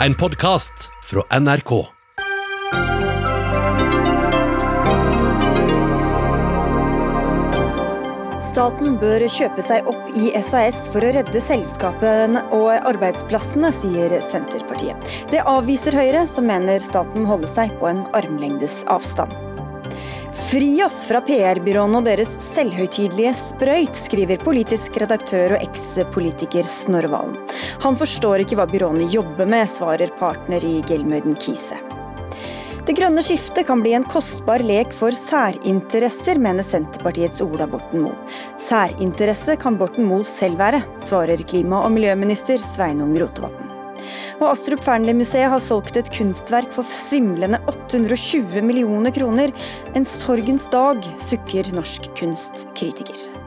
En podkast fra NRK. Staten bør kjøpe seg opp i SAS for å redde selskapene og arbeidsplassene, sier Senterpartiet. Det avviser Høyre, som mener staten må holde seg på en armlengdes avstand. Fri oss fra PR-byråene og deres selvhøytidelige sprøyt, skriver politisk redaktør og ekspolitiker Snorre Valen. Han forstår ikke hva byråene jobber med, svarer partner i Gelmøyden Kise. Det grønne skiftet kan bli en kostbar lek for særinteresser, mener Senterpartiets Ola Borten Moe. Særinteresse kan Borten Moe selv være, svarer klima- og miljøminister Sveinung Rotevatn. Og Astrup Fearnley-museet har solgt et kunstverk for svimlende 820 millioner kroner. En sorgens dag, sukker norsk kunstkritiker.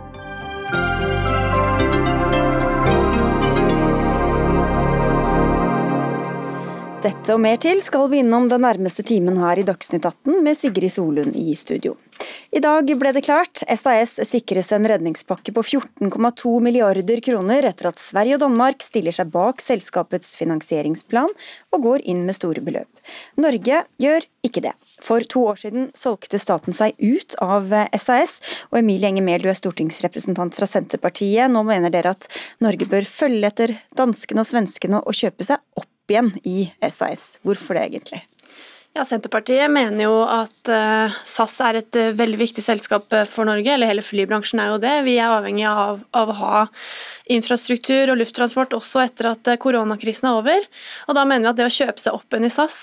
Dette og mer til skal vi innom den nærmeste timen her i Dagsnytt 18 med Sigrid Solund i studio. I dag ble det klart. SAS sikres en redningspakke på 14,2 milliarder kroner etter at Sverige og Danmark stiller seg bak selskapets finansieringsplan og går inn med store beløp. Norge gjør ikke det. For to år siden solgte staten seg ut av SAS, og Emilie Enger Mehl, du er stortingsrepresentant fra Senterpartiet. Nå mener dere at Norge bør følge etter danskene og svenskene og kjøpe seg opp igjen i SAS. Hvorfor det egentlig? Ja, Senterpartiet mener jo at uh, SAS er et uh, veldig viktig selskap eh, for Norge, eller hele flybransjen er jo det. Vi er avhengig av, av å ha infrastruktur og lufttransport også etter at koronakrisen er over. Og Da mener vi at det å kjøpe seg opp igjen i SAS,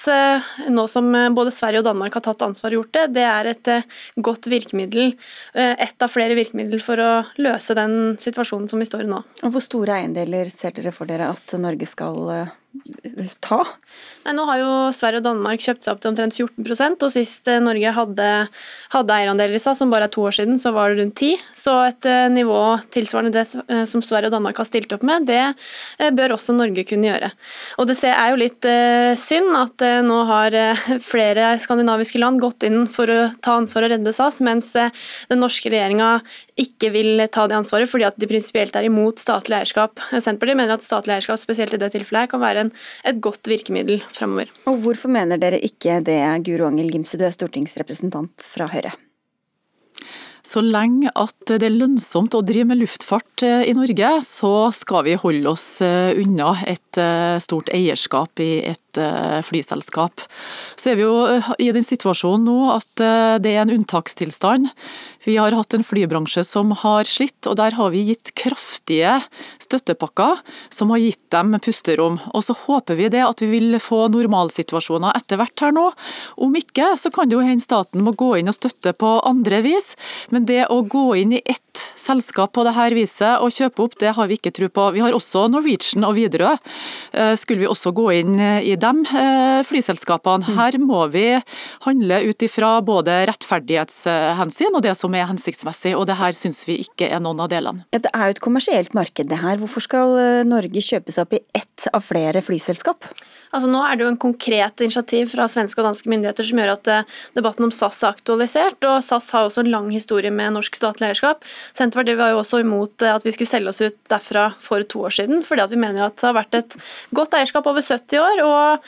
nå som både Sverige og Danmark har tatt ansvar og gjort det, det er et godt virkemiddel. Et av flere virkemidler for å løse den situasjonen som vi står i nå. Og Hvor store eiendeler ser dere for dere at Norge skal ta? Nei, nå har jo Sverige og Danmark kjøpt seg opp til omtrent 14% og sist eh, Norge hadde, hadde eierandeler i SAS, som bare er to år siden, så var det rundt 10 Så et eh, nivå tilsvarende det eh, som Sverige og Danmark har stilt opp med, det bør også Norge kunne gjøre. Og det er jo litt synd at nå har flere skandinaviske land gått inn for å ta ansvar og redde SAS, mens den norske regjeringa ikke vil ta det ansvaret fordi at de prinsipielt er imot statlig eierskap. Senterpartiet mener at statlig eierskap, spesielt i det tilfellet, kan være en, et godt virkemiddel fremover. Og Hvorfor mener dere ikke det, Guro Angel Gimse, du er stortingsrepresentant fra Høyre? Så lenge at det er lønnsomt å drive med luftfart eh, i Norge, så skal vi holde oss eh, unna et eh, stort eierskap i et flyselskap. Så er vi jo i den situasjonen nå at det er en unntakstilstand. Vi har hatt en flybransje som har slitt, og der har vi gitt kraftige støttepakker som har gitt dem pusterom. Og så håper vi det at vi vil få normalsituasjoner etter hvert her nå. Om ikke, så kan det jo hende staten må gå inn og støtte på andre vis. Men det å gå inn i ett selskap på dette viset og kjøpe opp, det har vi ikke tro på. Vi har også Norwegian og Widerøe. Eh, skulle vi også gå inn i dem eh, flyselskapene? Mm. Her må vi handle ut ifra både rettferdighetshensyn og det som er hensiktsmessig, og det her syns vi ikke er noen av delene. Det er jo et kommersielt marked det her. Hvorfor skal eh, Norge kjøpes opp i ett av flere flyselskap? Altså Nå er det jo en konkret initiativ fra svenske og danske myndigheter som gjør at eh, debatten om SAS er aktualisert, og SAS har også en lang historie med norsk statlig eierskap. Senterpartiet var jo også imot eh, at vi skulle selge oss ut derfra for to år siden, fordi at vi mener at det har vært et godt eierskap over 70 år, og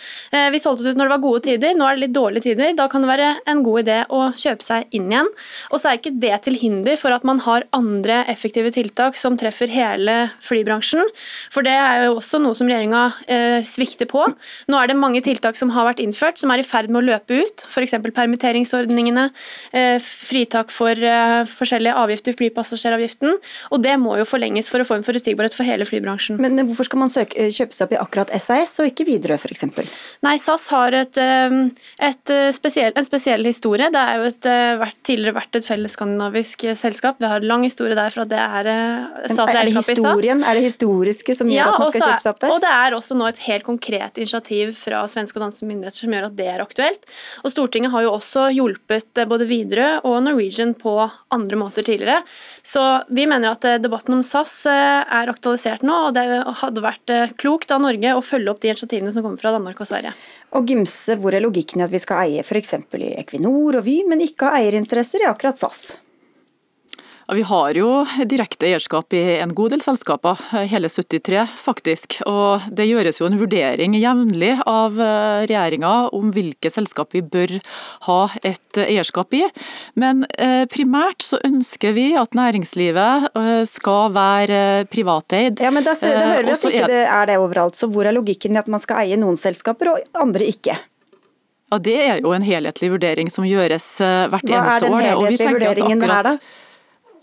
vi solgte oss ut når det var gode tider. Nå er det litt dårlige tider. Da kan det være en god idé å kjøpe seg inn igjen. Og så er ikke det til hinder for at man har andre effektive tiltak som treffer hele flybransjen. For det er jo også noe som regjeringa eh, svikter på. Nå er det mange tiltak som har vært innført som er i ferd med å løpe ut. F.eks. permitteringsordningene, eh, fritak for eh, forskjellige avgifter, flypassasjeravgiften. Og det må jo forlenges for å få en forutsigbarhet for hele flybransjen. Men, men hvorfor skal man søke, eh, kjøpe seg opp i akkurat SAS og ikke Widerøe f.eks.? Nei, SAS har et, et spesiell, en spesiell historie. Det er jo et, vært, tidligere vært et felles skandinavisk selskap. Vi har lang historie der fra det er statlig eierskap i SAS. Er det historiske som gjør ja, at man skal kjøpe seg opp der? Og det er også nå et helt konkret initiativ fra svenske og danske myndigheter som gjør at det er aktuelt. Og Stortinget har jo også hjulpet eh, både Widerøe og Norwegian på andre måter tidligere. Så vi mener at eh, debatten om SAS er aktualisert nå, og det hadde vært klokt av Norge å følge opp de initiativene som kommer fra Danmark og Sverige. Og Gimse, hvor er logikken i at vi skal eie f.eks. i Equinor og Vy, men ikke ha eierinteresser i akkurat SAS? Ja, vi har jo direkte eierskap i en god del selskaper, hele 73 faktisk. Og det gjøres jo en vurdering jevnlig av eh, regjeringa om hvilke selskap vi bør ha et eierskap i. Men eh, primært så ønsker vi at næringslivet eh, skal være privateid. Ja, men da, da hører vi at ikke det er det overalt. Så hvor er logikken i at man skal eie noen selskaper og andre ikke? Ja, Det er jo en helhetlig vurdering som gjøres hvert Hva eneste år. Hva er den helhetlige vurderingen her, da?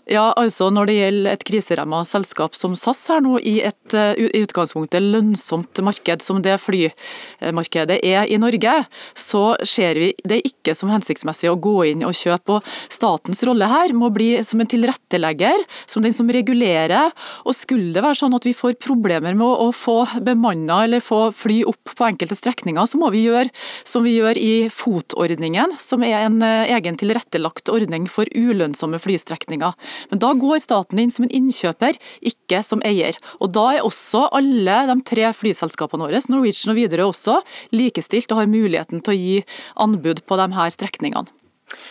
Ja, altså Når det gjelder et kriseramma selskap som SAS her nå, i et uh, i utgangspunktet lønnsomt marked som det flymarkedet er i Norge, så ser vi det ikke som hensiktsmessig å gå inn og kjøpe. og Statens rolle her må bli som en tilrettelegger, som den som regulerer. og Skulle det være sånn at vi får problemer med å, å få bemanna eller få fly opp på enkelte strekninger, så må vi gjøre som vi gjør i FOT-ordningen, som er en uh, egen tilrettelagt ordning for ulønnsomme flystrekninger. Men da går staten inn som en innkjøper, ikke som eier. Og Da er også alle de tre flyselskapene våre, Norwegian og Widerøe også, likestilt og har muligheten til å gi anbud på de her strekningene.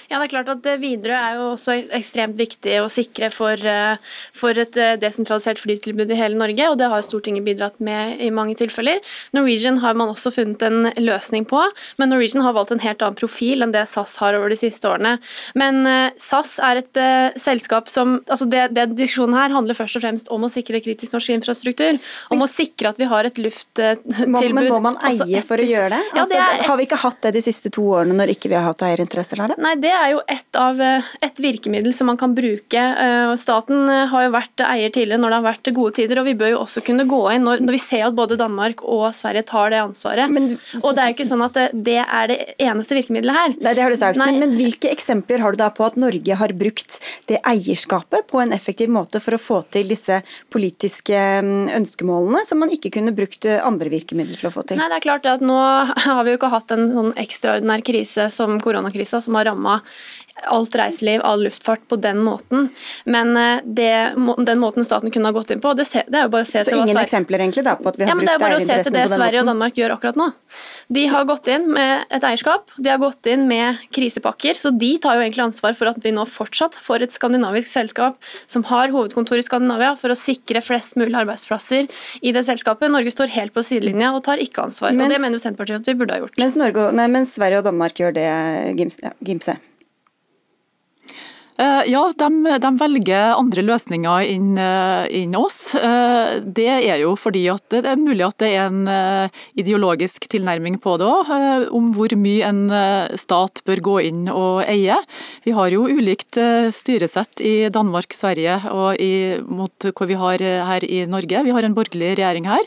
Ja, det er klart at Widerøe er jo også ekstremt viktig å sikre for, eh, for, et eh, desentralisert flytilbud i hele Norge, og det har Stortinget bidratt med i mange tilfeller. Norwegian har man også funnet en løsning på, men Norwegian har valgt en helt annen profil enn det SAS har over de siste årene. Men eh, SAS er et selskap som altså det, det, Diskusjonen her handler først og fremst om å sikre kritisk norsk infrastruktur, om å sikre at vi har et lufttilbud. Men må man eie for å gjøre det? Altså, ja, det er, har vi ikke hatt det de siste to årene når ikke vi har hatt eierinteresser av det? Nei, Det er jo et, av, eh, et virkemiddel som man kan bruke. Eh, Staten eh, har jo vært eier tidligere når det har vært gode tider, og vi bør jo også kunne gå inn når, når vi ser at både Danmark og Sverige tar det ansvaret. Men, og det er jo ikke sånn at det, det, er det eneste virkemiddelet her. Nei, det har du sagt. Men, men, hvilke eksempler har du da på at Norge har brukt det eierskapet på en effektiv måte for å få til disse politiske mm, ønskemålene, som man ikke kunne brukt andre virkemidler til å få til? Nei, det er klart at Nå har vi jo ikke hatt en sånn ekstraordinær krise som koronakrisa, som har ramma alt reiseliv, all luftfart på den måten. Men eh, det, den måten staten kunne ha gått inn på, det, er jo bare å se Så til ingen eksempler egentlig da på at vi har ja, brukt eierinteressene på den måten? Det er bare å se til det Sverige og Danmark gjør akkurat nå. De har gått inn med et eierskap, de har gått inn med krisepakker, så de tar jo egentlig ansvar for at vi nå fortsatt får et skandinavisk selskap som har hovedkontor i Skandinavia, for å sikre flest mulig arbeidsplasser i det selskapet. Norge står helt på sidelinja og tar ikke ansvar. Mens, og Det mener Senterpartiet at vi burde ha gjort. Mens, Norge, nei, mens Sverige og Danmark gjør det, Gimse? Eh, ja, de, de, velger andre løsninger enn eh, oss. Eh, det er jo fordi at det er mulig at det er en ideologisk tilnærming på det òg, om hvor mye en stat bør gå inn og eie. Vi har jo ulikt styresett i Danmark, Sverige og i, mot hva vi har her i Norge. Vi har en borgerlig regjering her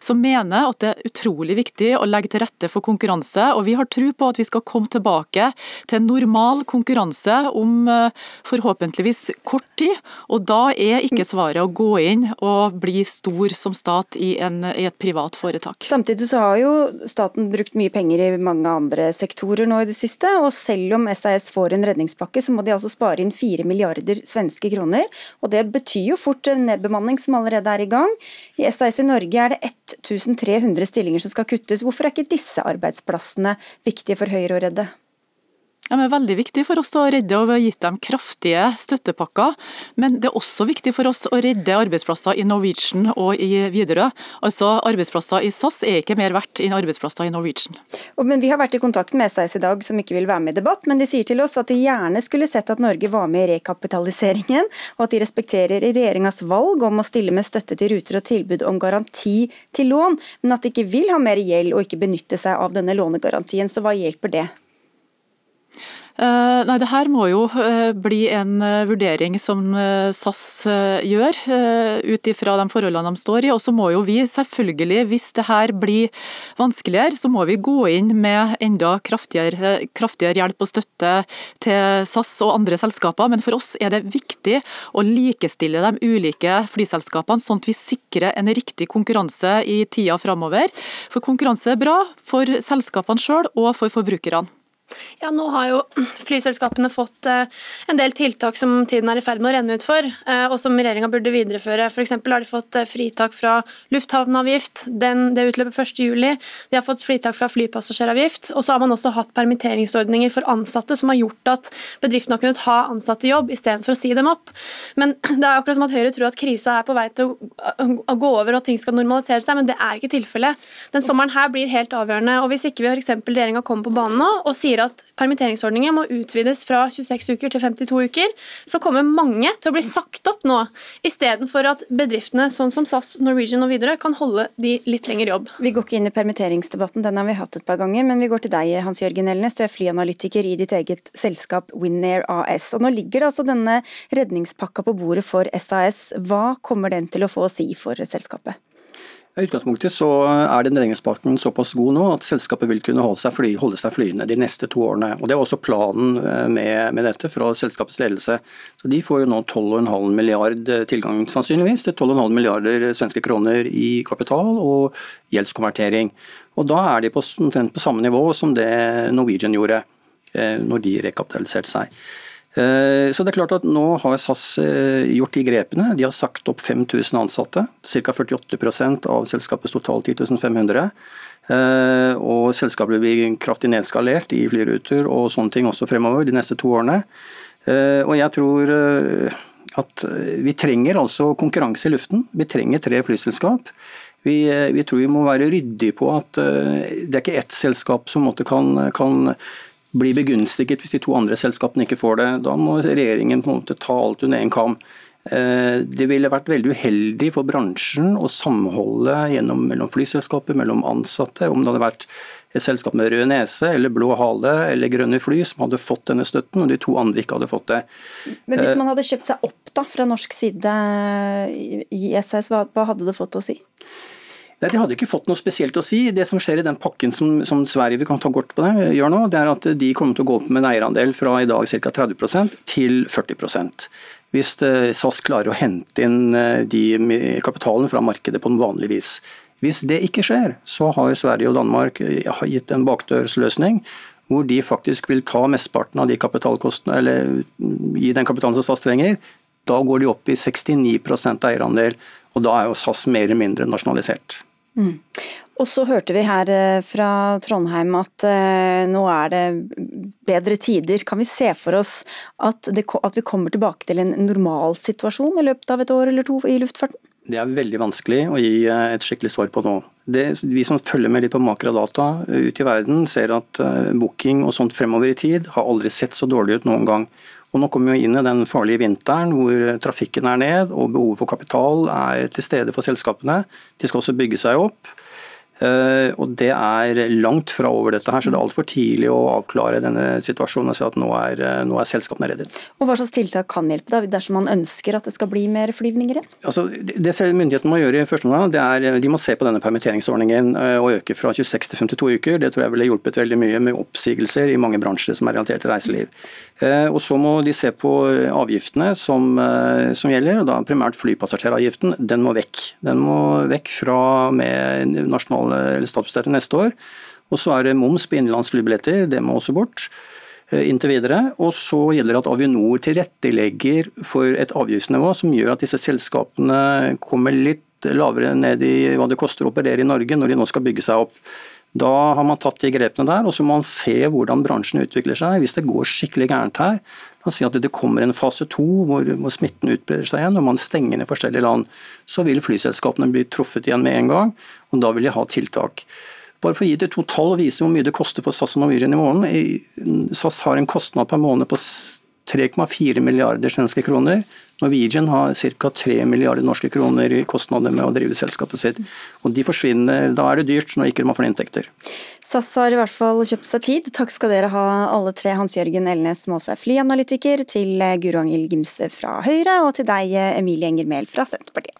som mener at det er utrolig viktig å legge til rette for konkurranse. og Vi har tro på at vi skal komme tilbake til en normal konkurranse om forhåpentligvis kort tid. Og da er ikke svaret å gå inn og bli stor som stat i, en, i et privat foretak. Samtidig så har jo staten brukt mye penger i mange andre sektorer nå i det siste. Og selv om SAS får en redningspakke, så må de altså spare inn 4 milliarder svenske kroner. Og det betyr jo fort en nedbemanning som allerede er i gang. I SAS i Norge er det 1300 stillinger som skal kuttes. Hvorfor er ikke disse arbeidsplassene viktige for Høyre å redde? De er veldig viktig for oss å redde, og vi har gitt dem kraftige støttepakker. Men det er også viktig for oss å redde arbeidsplasser i Norwegian og i Widerøe. Altså Arbeidsplasser i SAS er ikke mer verdt enn arbeidsplasser i Norwegian. Men Vi har vært i kontakt med SAS i dag, som ikke vil være med i debatt. Men de sier til oss at de gjerne skulle sett at Norge var med i rekapitaliseringen, og at de respekterer regjeringas valg om å stille med støtte til ruter og tilbud om garanti til lån, men at de ikke vil ha mer gjeld og ikke benytte seg av denne lånegarantien. Så hva hjelper det? Eh, nei, Det her må jo eh, bli en eh, vurdering som SAS gjør, ut ifra de forholdene de står i. Og så må jo vi selvfølgelig, hvis det her blir vanskeligere, så må vi gå inn med enda kraftigere, kraftigere hjelp og støtte til SAS og andre selskaper. Men for oss er det viktig å likestille de ulike flyselskapene, sånn at vi sikrer en riktig konkurranse i tida framover. For konkurranse er bra for selskapene sjøl og for forbrukerne. Ja, Nå har jo flyselskapene fått eh, en del tiltak som tiden er i ferd med å renne ut for, eh, og som regjeringa burde videreføre. F.eks. har de fått eh, fritak fra lufthavnavgift, Den, det utløper 1.7. De har fått fritak fra flypassasjeravgift. Og så har man også hatt permitteringsordninger for ansatte som har gjort at bedriftene har kunnet ha ansatte i jobb istedenfor å si dem opp. Men det er akkurat som at Høyre tror at krisa er på vei til å gå over og at ting skal normalisere seg, men det er ikke tilfellet. Den sommeren her blir helt avgjørende. og Hvis ikke f.eks. regjeringa kommer på banen nå og sier at permitteringsordningen må utvides fra 26 uker til 52 uker, så kommer mange til å bli sagt opp nå, istedenfor at bedriftene sånn som SAS, Norwegian og videre kan holde de litt lenger jobb. Vi går ikke inn i permitteringsdebatten, den har vi hatt et par ganger, men vi går til deg, Hans Jørgen Elnes. Du er flyanalytiker i ditt eget selskap Winair AS. Og nå ligger det altså denne redningspakka på bordet for SAS. Hva kommer den til å få å si for selskapet? I utgangspunktet så er den redningspakken såpass god nå at selskapet vil kunne holde seg, fly, holde seg flyende de neste to årene. Og Det var også planen eh, med, med, dette fra selskapets ledelse. Så De får jo nå 12,5 milliard tilgang sannsynligvis til 12,5 milliarder svenske kroner i kapital og gjeldskonvertering. Og Da er de på, på samme nivå som det Norwegian gjorde eh, når de rekapitaliserte seg. Eh, så det er klart at Nå har SAS eh, gjort de grepene. De har sagt opp 5000 ansatte. Ca. 48 av selskapets totalt 10 500. Eh, og selskapet blir kraftig nedskalert i flyruter og sånne ting også fremover de neste to årene. Og jeg tror at vi trenger altså konkurranse i luften. Vi trenger tre flyselskap. Vi, vi tror vi må være ryddige på at det er ikke ett selskap som kan, kan blir begunstiget hvis de to andre selskapene ikke får det. Da må regjeringen på en måte ta alt under én kam. Eh, det ville vært veldig uheldig for bransjen å samholde gjennom, mellom flyselskaper, mellom ansatte, om det hadde vært et selskap med rød nese eller blå hale eller grønne fly som hadde fått denne støtten, og de to andre ikke hadde fått det. Men hvis eh, man hadde kjøpt seg opp da, fra norsk side i SS, hva, hva hadde det fått å si? Nei, De hadde ikke fått noe spesielt å si. Det som skjer i den pakken som, som Sverige vi kan ta godt på det, gjør nå, det er at de kommer til å gå opp med en eierandel fra i dag ca. 30% til 40 Hvis eh, SAS klarer å hente inn eh, de kapitalen fra markedet på en vanlig vis. Hvis det ikke skjer, så har Sverige og Danmark eh, gitt en bakdørsløsning hvor de faktisk vil ta mesteparten av de kapitalkostene, eller mm, gi den kapitalen som SAS trenger. Da går de opp i 69% eierandel, og da er jo SAS mer eller mindre nasjonalisert. Mm. Og så hørte vi her eh, fra Trondheim at uh, nå er det bedre tider. Kan vi se for oss at, det, at vi kommer tilbake til en normalsituasjon i løpet av et år eller to i luftfarten? Det er veldig vanskelig å gi eh, et skikkelig svar på nå. Det, vi som følger med litt på makradata ute i verden, ser at booking og sånt fremover i tid har aldri sett så dårlig ut noen gang. Og Nå kommer vi inn i den farlige vinteren hvor trafikken er ned og behovet for kapital er til stede for selskapene. De skal også bygge seg opp. Eh, og Det er langt fra over dette, her, så det er altfor tidlig å avklare denne situasjonen og si at nå er, eh, nå er selskapene reddet. Og Hva slags tiltak kan hjelpe da, dersom man ønsker at det skal bli mer flyvninger? Altså, det myndighetene må gjøre i første omgang, det er de må se på denne permitteringsordningen eh, og øke fra 26 til 52 uker. Det tror jeg ville hjulpet veldig mye med oppsigelser i mange bransjer som er relatert til reiseliv. Og Så må de se på avgiftene som, som gjelder, og da primært flypassasjeravgiften. Den må vekk. Den må vekk fra med nasjonal eller statsbudsjettet neste år. Og så er det moms på innenlands flybilletter, det må også bort eh, inntil videre. Og så gjelder det at Avinor tilrettelegger for et avgiftsnivå som gjør at disse selskapene kommer litt lavere ned i hva det koster å operere i Norge når de nå skal bygge seg opp. Da har man tatt de grepene der, og så må man se hvordan bransjen utvikler seg. Hvis det går skikkelig gærent her, man si at det kommer en fase to hvor, hvor smitten utbrer seg igjen og man stenger ned forskjellige land, så vil flyselskapene bli truffet igjen med en gang, og da vil de ha tiltak. Bare for å gi det to tall og vise hvor mye det koster for SAS og Norwegian i måneden. SAS har en kostnad per måned på 3,4 milliarder svenske kroner. Norwegian har ca. 3 milliarder norske kroner i kostnader med å drive selskapet sitt. Og de forsvinner, Da er det dyrt når ikke man får inntekter. SAS har i hvert fall kjøpt seg tid. Takk skal dere ha alle tre. Hans Jørgen Elnes, er flyanalytiker, til Guro Angell Gimse fra Høyre, og til deg, Emilie Enger Mehl fra Senterpartiet.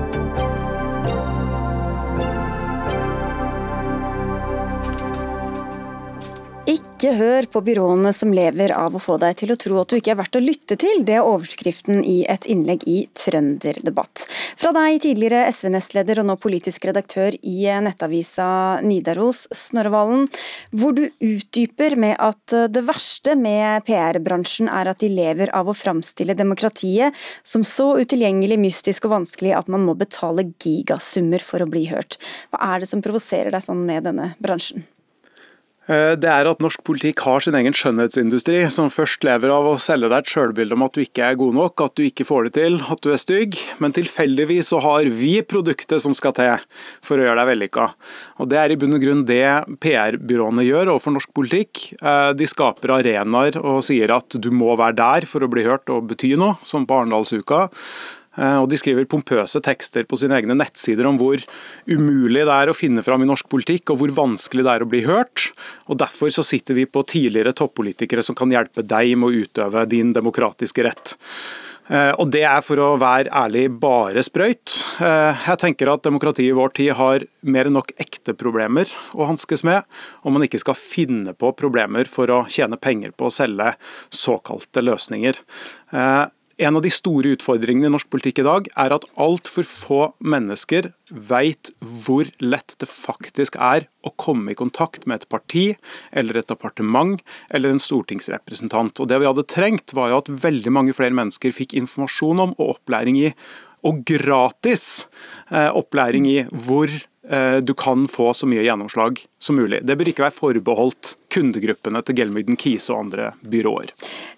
Ikke hør på byråene som lever av å få deg til å tro at du ikke er verdt å lytte til. Det er overskriften i et innlegg i Trønderdebatt. Fra deg, tidligere SV-nestleder og nå politisk redaktør i nettavisa Nidaros, Snorrevalen, hvor du utdyper med at det verste med PR-bransjen er at de lever av å framstille demokratiet som så utilgjengelig, mystisk og vanskelig at man må betale gigasummer for å bli hørt. Hva er det som provoserer deg sånn med denne bransjen? Eh, det er at norsk politikk har sin egen skjønnhetsindustri, som først lever av å selge deg et sjølbilde om at du ikke er god nok, at du ikke får det til, at du er stygg. Men tilfeldigvis så har vi produktet som skal til for å gjøre deg vellykka. Og Det er i bunn og grunn det PR-byråene gjør overfor norsk politikk. Eh, de skaper arenaer og sier at du må være der for å bli hørt og bety noe, som på Arendalsuka. Eh, og De skriver pompøse tekster på sine egne nettsider om hvor umulig det er å finne fram i norsk politikk, og hvor vanskelig det er å bli hørt. Og Derfor så sitter vi på tidligere toppolitikere som kan hjelpe deg med å utøve din demokratiske rett. Eh, og Det er for å være ærlig bare sprøyt. Eh, jeg tenker at demokratiet i vår tid har mer enn nok ekte problemer å hanskes med, om man ikke skal finne på problemer for å tjene penger på å selge såkalte løsninger. En av de store utfordringene i norsk politikk i dag er at altfor få mennesker vet hvor lett det faktisk er å komme i kontakt med et parti eller et departement eller en stortingsrepresentant. Og Det vi hadde trengt, var jo at veldig mange flere mennesker fikk informasjon om og opplæring i og gratis eh, opplæring i hvor du kan få så mye gjennomslag som mulig. Det bør ikke være forbeholdt kundegruppene til Gelmyden Kise og andre byråer.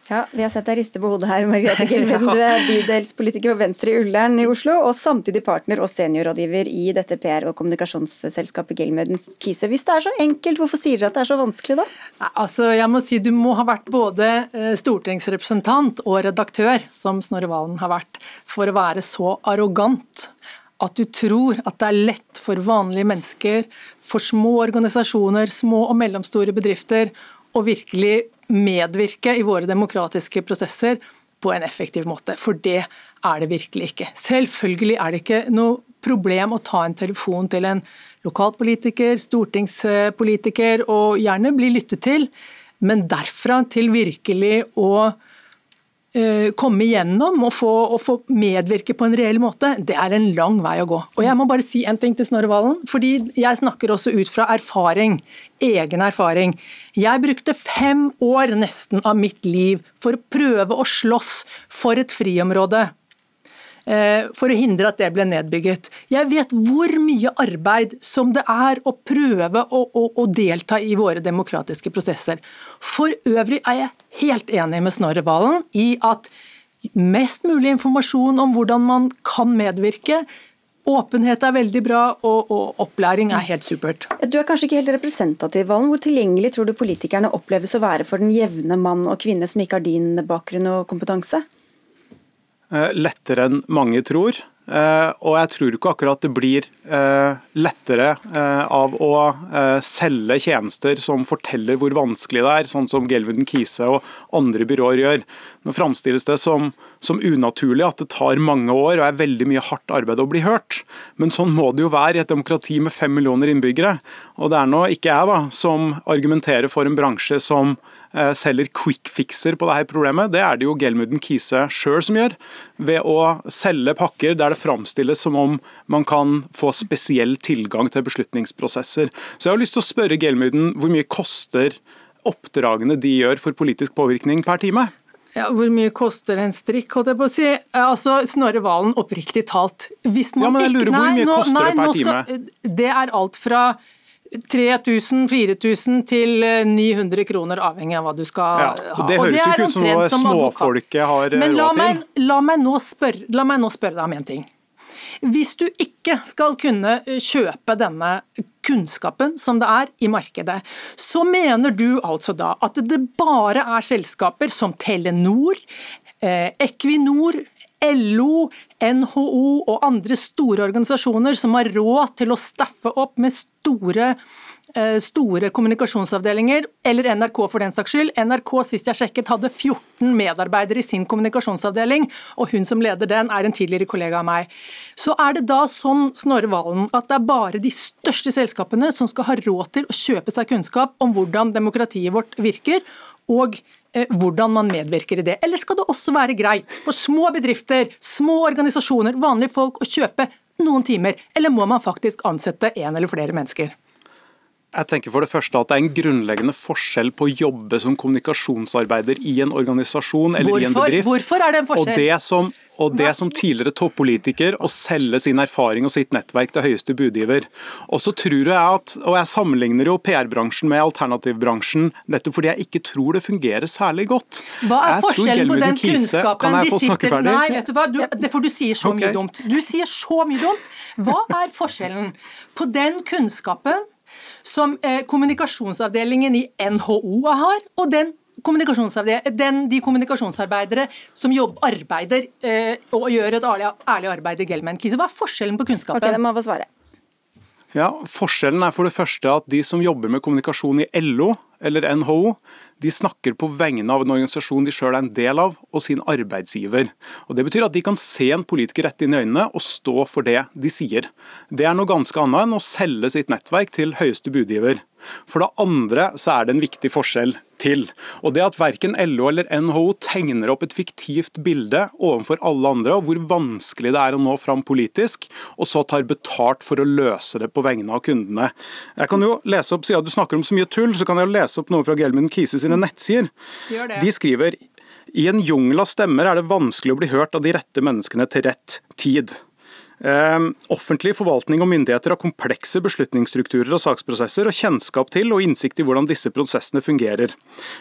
Ja, Vi har sett deg riste på hodet her, Margrethe Gelmyden. Du er bydelspolitiker for Venstre i Ullern i Oslo, og samtidig partner og seniorrådgiver i dette PR- og kommunikasjonsselskapet Gelmyden Kise. Hvis det er så enkelt, hvorfor sier dere at det er så vanskelig da? Altså, jeg må si Du må ha vært både eh, stortingsrepresentant og redaktør, som Snorre Valen har vært, for å være så arrogant at du tror at det er lett for vanlige mennesker, for små organisasjoner, små og mellomstore bedrifter, å virkelig medvirke i våre demokratiske prosesser på en effektiv måte. For det er det virkelig ikke. Selvfølgelig er det ikke noe problem å ta en telefon til en lokalpolitiker, stortingspolitiker, og gjerne bli lyttet til, men derfra til virkelig å komme igjennom og få, og få, medvirke på en reell måte, det er en lang vei å gå. Og Jeg må bare si en ting til Snorre Valen, fordi jeg snakker også ut fra erfaring. Egen erfaring. Jeg brukte fem år nesten av mitt liv for å prøve å slåss for et friområde Eh, for å hindre at det ble nedbygget. Jeg vet hvor mye arbeid som det er å prøve å, å, å delta i våre demokratiske prosesser. For øvrig er jeg helt enig med Snorre Valen i at mest mulig informasjon om hvordan man kan medvirke, Åpenhet er veldig bra, og, og, opplæring er helt supert. Du er kanskje ikke helt representativ, Valen. Hvor tilgjengelig tror du politikerne oppleves å være for den jevne mann og kvinne som ikke har din bakgrunn og kompetanse? Eh, lettere enn mange tror. Eh, og jeg tror ikke akkurat det blir eh, lettere av å selge tjenester som forteller hvor vanskelig det er, sånn som Gelvin Kise og andre byråer gjør. Nå framstilles det som, som, unaturlig at det tar mange år og er veldig mye hardt arbeid å bli hørt. Men sånn må det jo være i et demokrati med fem millioner innbyggere. Og det er nå ikke jeg da, som argumenterer for en bransje som selger quick fixer på dette problemet. Det er det jo Gelmuden Kise sjøl som gjør, ved å selge pakker der det framstilles som om man kan få spesiell tilgang til beslutningsprosesser. Så jeg har lyst til å spørre Gelmuden hvor mye koster oppdragene de gjør for politisk påvirkning per time? Ja, Hvor mye koster en strikk, holdt jeg på å si. Altså, Snorre Valen, oppriktig talt. Hvis man ja, men jeg lurer, Hvor mye nei, koster nei, det per time? Skal, det er alt fra 3000-4000 til 900 eh, kroner, avhengig av hva du skal ja, ha. Det høres jo ikke ut som noe småfolket har Men la råd til. Meg, la, meg nå spørre, la meg nå spørre deg om en ting. Hvis du ikke skal kunne eh, kjøpe denne kunnskapen som det er i markedet, så mener du altså da at det bare er selskaper som Telenor, eh, Equinor, LO, NHO og andre store organisasjoner som har råd til å staffe opp med store eh, store kommunikasjonsavdelinger, eller NRK for den saks skyld. NRK sist jeg sjekket hadde 14 medarbeidere i sin kommunikasjonsavdeling, og hun som leder den er en tidligere kollega av meg. Så er det da sånn, Snorre Valen, at det er bare de største selskapene som skal ha råd til å kjøpe seg kunnskap om hvordan demokratiet vårt virker, og hvordan man medvirker i det. Eller skal det også være greit for små bedrifter, små organisasjoner, vanlige folk å kjøpe noen timer, eller må man faktisk ansette en eller flere mennesker? Jeg tenker for det første at Det er en grunnleggende forskjell på å jobbe som kommunikasjonsarbeider i en organisasjon eller hvorfor? i en bedrift. Hvorfor er det en forskjell? Og det som, og det som tidligere toppolitiker å selge sin erfaring og sitt nettverk til høyeste budgiver. Og så tror jeg at, og jeg sammenligner jo PR-bransjen med alternativbransjen nettopp fordi jeg ikke tror det fungerer særlig godt. Hva er jeg forskjellen på den kunnskapen Kan jeg de få snakke sitter ferdig? Nei, vet du hva, du, det for du sier så mye dumt. Du sier så mye dumt. Hva er forskjellen på den kunnskapen som eh, kommunikasjonsavdelingen i NHO har, og den den, de kommunikasjonsarbeidere som jobb, arbeider eh, og gjør et ærlig, ærlig arbeid i Gelman Kise. Hva er forskjellen på kunnskapen? Ok, det må få svare. Ja, Forskjellen er for det første at de som jobber med kommunikasjon i LO eller NHO, de snakker på vegne av en organisasjon de sjøl er en del av, og sin arbeidsgiver. Og Det betyr at de kan se en politiker rett inn i øynene og stå for det de sier. Det er noe ganske annet enn å selge sitt nettverk til høyeste budgiver. For det andre så er det en viktig forskjell til. Og det at verken LO eller NHO tegner opp et fiktivt bilde overfor alle andre av hvor vanskelig det er å nå fram politisk, og så tar betalt for å løse det på vegne av kundene. Jeg kan jo lese opp, Siden du snakker om så mye tull, så kan jeg jo lese opp noe fra Gelmin Kise sine nettsider. De skriver i en jungel av stemmer er det vanskelig å bli hørt av de rette menneskene til rett tid. Eh, offentlig forvaltning og myndigheter har komplekse beslutningsstrukturer og saksprosesser, og kjennskap til og innsikt i hvordan disse prosessene fungerer.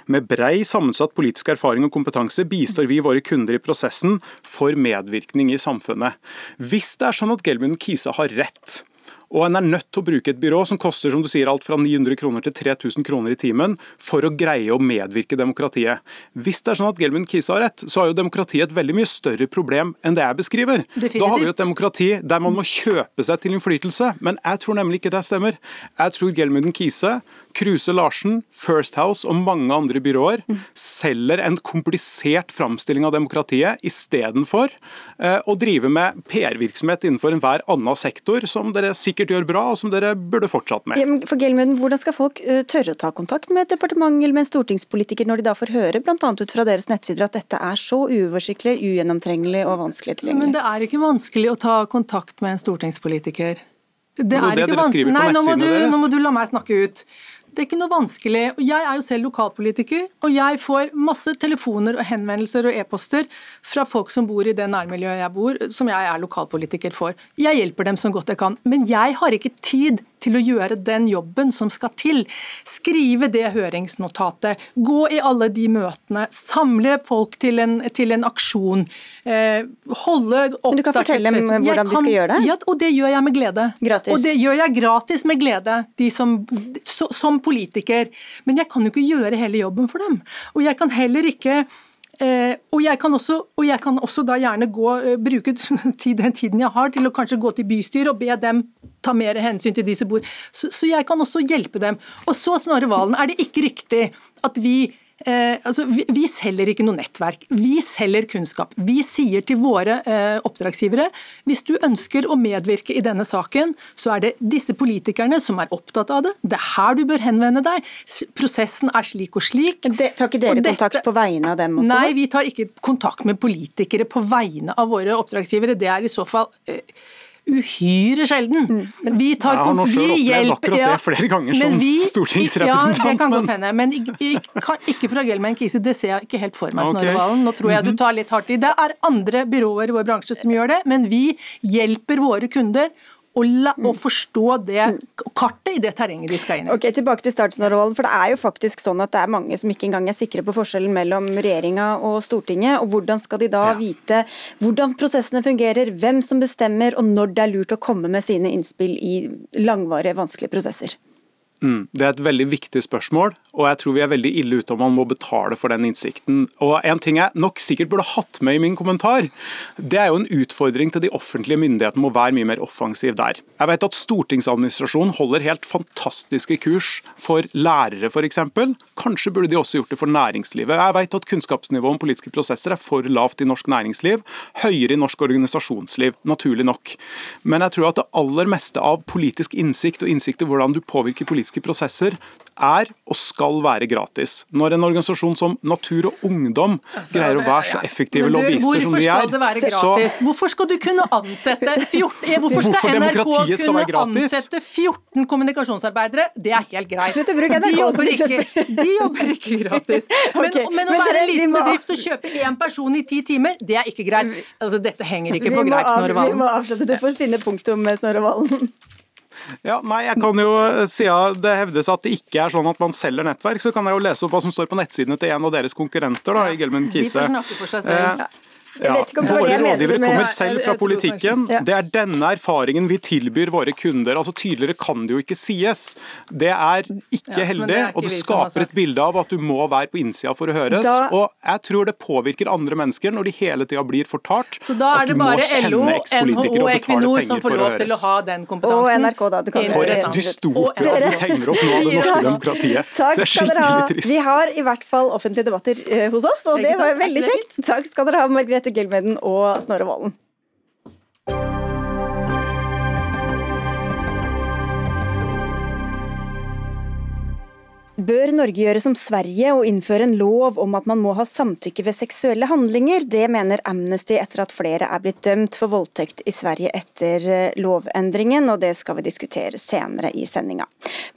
Med brei sammensatt politisk erfaring og kompetanse bistår vi våre kunder i prosessen for medvirkning i samfunnet. Hvis det er sånn at Gelmund Kise har rett, og en er nødt til å bruke et byrå som koster som du sier, alt fra 900 kroner til 3000 kroner i timen for å greie å medvirke demokratiet. Hvis det er sånn at Gelmund Kise har rett, så har jo demokratiet et veldig mye større problem enn det jeg beskriver. Definitivt. Da har vi jo et demokrati der man må kjøpe seg til innflytelse, men jeg tror nemlig ikke det stemmer. Jeg tror Gelmund Kise, Kruse Larsen, First House og mange andre byråer selger en komplisert framstilling av demokratiet istedenfor eh, å drive med PR-virksomhet innenfor enhver annen sektor, som dere sikkert gjør bra, og som dere burde fortsatt med. Ja, men For Gelmuden, Hvordan skal folk eh, tørre å ta kontakt med et departement eller med en stortingspolitiker når de da får høre bl.a. ut fra deres nettsider at dette er så uoversiktlig, ugjennomtrengelig og vanskelig Men det er ikke vanskelig å ta kontakt med en stortingspolitiker. Det er det er ikke vanskelig. Nei, nå må, du, nå må du la meg snakke ut. Det er ikke noe vanskelig. og Jeg er jo selv lokalpolitiker, og jeg får masse telefoner og henvendelser og e-poster fra folk som bor i det nærmiljøet jeg bor, som jeg er lokalpolitiker for. Jeg hjelper dem så godt jeg kan, men jeg har ikke tid til å gjøre den jobben som skal til. Skrive det høringsnotatet, gå i alle de møtene, samle folk til en, til en aksjon, eh, holde oppdatert Men du kan fortelle dem hvordan kan, de skal gjøre det? Ja, og det gjør jeg med glede. Gratis. Og det gjør jeg gratis med glede, de som, som politiker. Men jeg kan jo ikke gjøre hele jobben for dem. Og jeg kan heller ikke og, jeg kan også, og jeg kan også da gjerne gå, eh, bruke den tiden jeg har til å kanskje gå til bystyret og be dem ta mer hensyn til de som bor. Så, så jeg kan også hjelpe dem. Og så, Snorre Valen, er det ikke riktig at vi Eh, altså, vi, vi selger ikke noe nettverk, vi selger kunnskap. Vi sier til våre eh, oppdragsgivere hvis du ønsker å medvirke i denne saken, så er det disse politikerne som er opptatt av det. Det er her du bør henvende deg. Prosessen er slik og slik. Det, tar ikke dere dette- kontakt på vegne av dem også? Nei, vi tar ikke kontakt med politikere på vegne av våre oppdragsgivere. Det er i så fall eh, uhyre sjelden. Mm, Vi tar Jeg har nå selv vi opplevd hjelper- akkurat det flere ganger som vi- stortingsrepresentant, Ja, det kan godt hende. Men kan- ikke fra Gelman Kise, det ser jeg ikke helt for meg. Snorre Valen. Nå tror jeg Mhm. du tar litt hardt i. Det er andre byråer i vår bransje som gjør det, men vi hjelper våre kunder å, la, og forstå det kartet i det terrenget de skal inn i. Ok, Tilbake til startsnarvalen, for det er jo faktisk sånn at det er mange som ikke engang er sikre på forskjellen mellom regjeringa og Stortinget. og Hvordan skal de da Ja. vite hvordan prosessene fungerer, hvem som bestemmer, og når det er lurt å komme med sine innspill i langvarige, vanskelige prosesser? Mm, det er et veldig viktig spørsmål, og jeg tror vi er veldig ille ute om man må betale for den innsikten. Og En ting jeg nok sikkert burde hatt med i min kommentar, det er jo en utfordring til de offentlige myndighetene må være mye mer offensiv der. Jeg vet at Stortingsadministrasjonen holder helt fantastiske kurs for lærere f.eks. Kanskje burde de også gjort det for næringslivet. Jeg vet at kunnskapsnivået om politiske prosesser er for lavt i norsk næringsliv, høyere i norsk organisasjonsliv, naturlig nok. Men jeg tror at det aller meste av politisk innsikt og innsikt i hvordan du påvirker politiske prosesser, er og skal være gratis. Når en organisasjon som Natur og Ungdom altså, greier å være så effektive du, lobbyister som de er Hvorfor skal det være gratis? Så, hvorfor skal du kunne ansette 14 Hvorfor skal NRK kunne ansette 14 kommunikasjonsarbeidere? Det er helt greit. Slutt å bruke NRK som eksempel. De jobber ikke gratis. Men, okay. men å være en liten bedrift og kjøpe én person i ti timer, det er ikke greit. Altså, dette henger ikke på greip, Snorre Valen. Vi må avslutte. Du får finne punktum med Snorre Valen. Ja, nei, jeg kan jo, Siden det hevdes at det ikke er sånn at man selger nettverk, så kan jeg jo lese opp hva som står på nettsidene til en av deres konkurrenter. da, i Gelman Kise. De får snakke for seg selv. Eh, ja, Våre rådgivere kommer selv fra politikken. Det er denne erfaringen vi tilbyr våre kunder. Altså Tydeligere kan det jo ikke sies. Det er ikke heldig, og det skaper et bilde av at du må være på innsida for å høres. Og jeg tror det påvirker andre mennesker når de hele tida blir fortalt at du må kjenne ekspolitikere og betale penger for å høres. Og NRK, da. For et dystopia du tegner opp nå av det norske demokratiet. Takk det er skikkelig trist. Vi har i hvert fall offentlige debatter eh, hos oss, og det var veldig kjekt. Takk skal dere ha, Margrethe. Grete Gelmeden og Snorre Valen. Bør Norge gjøre som Sverige og innføre en lov om at man må ha samtykke ved seksuelle handlinger? Det mener Amnesty etter at flere er blitt dømt for voldtekt i Sverige etter eh, lovendringen, og det skal vi diskutere senere i sendinga.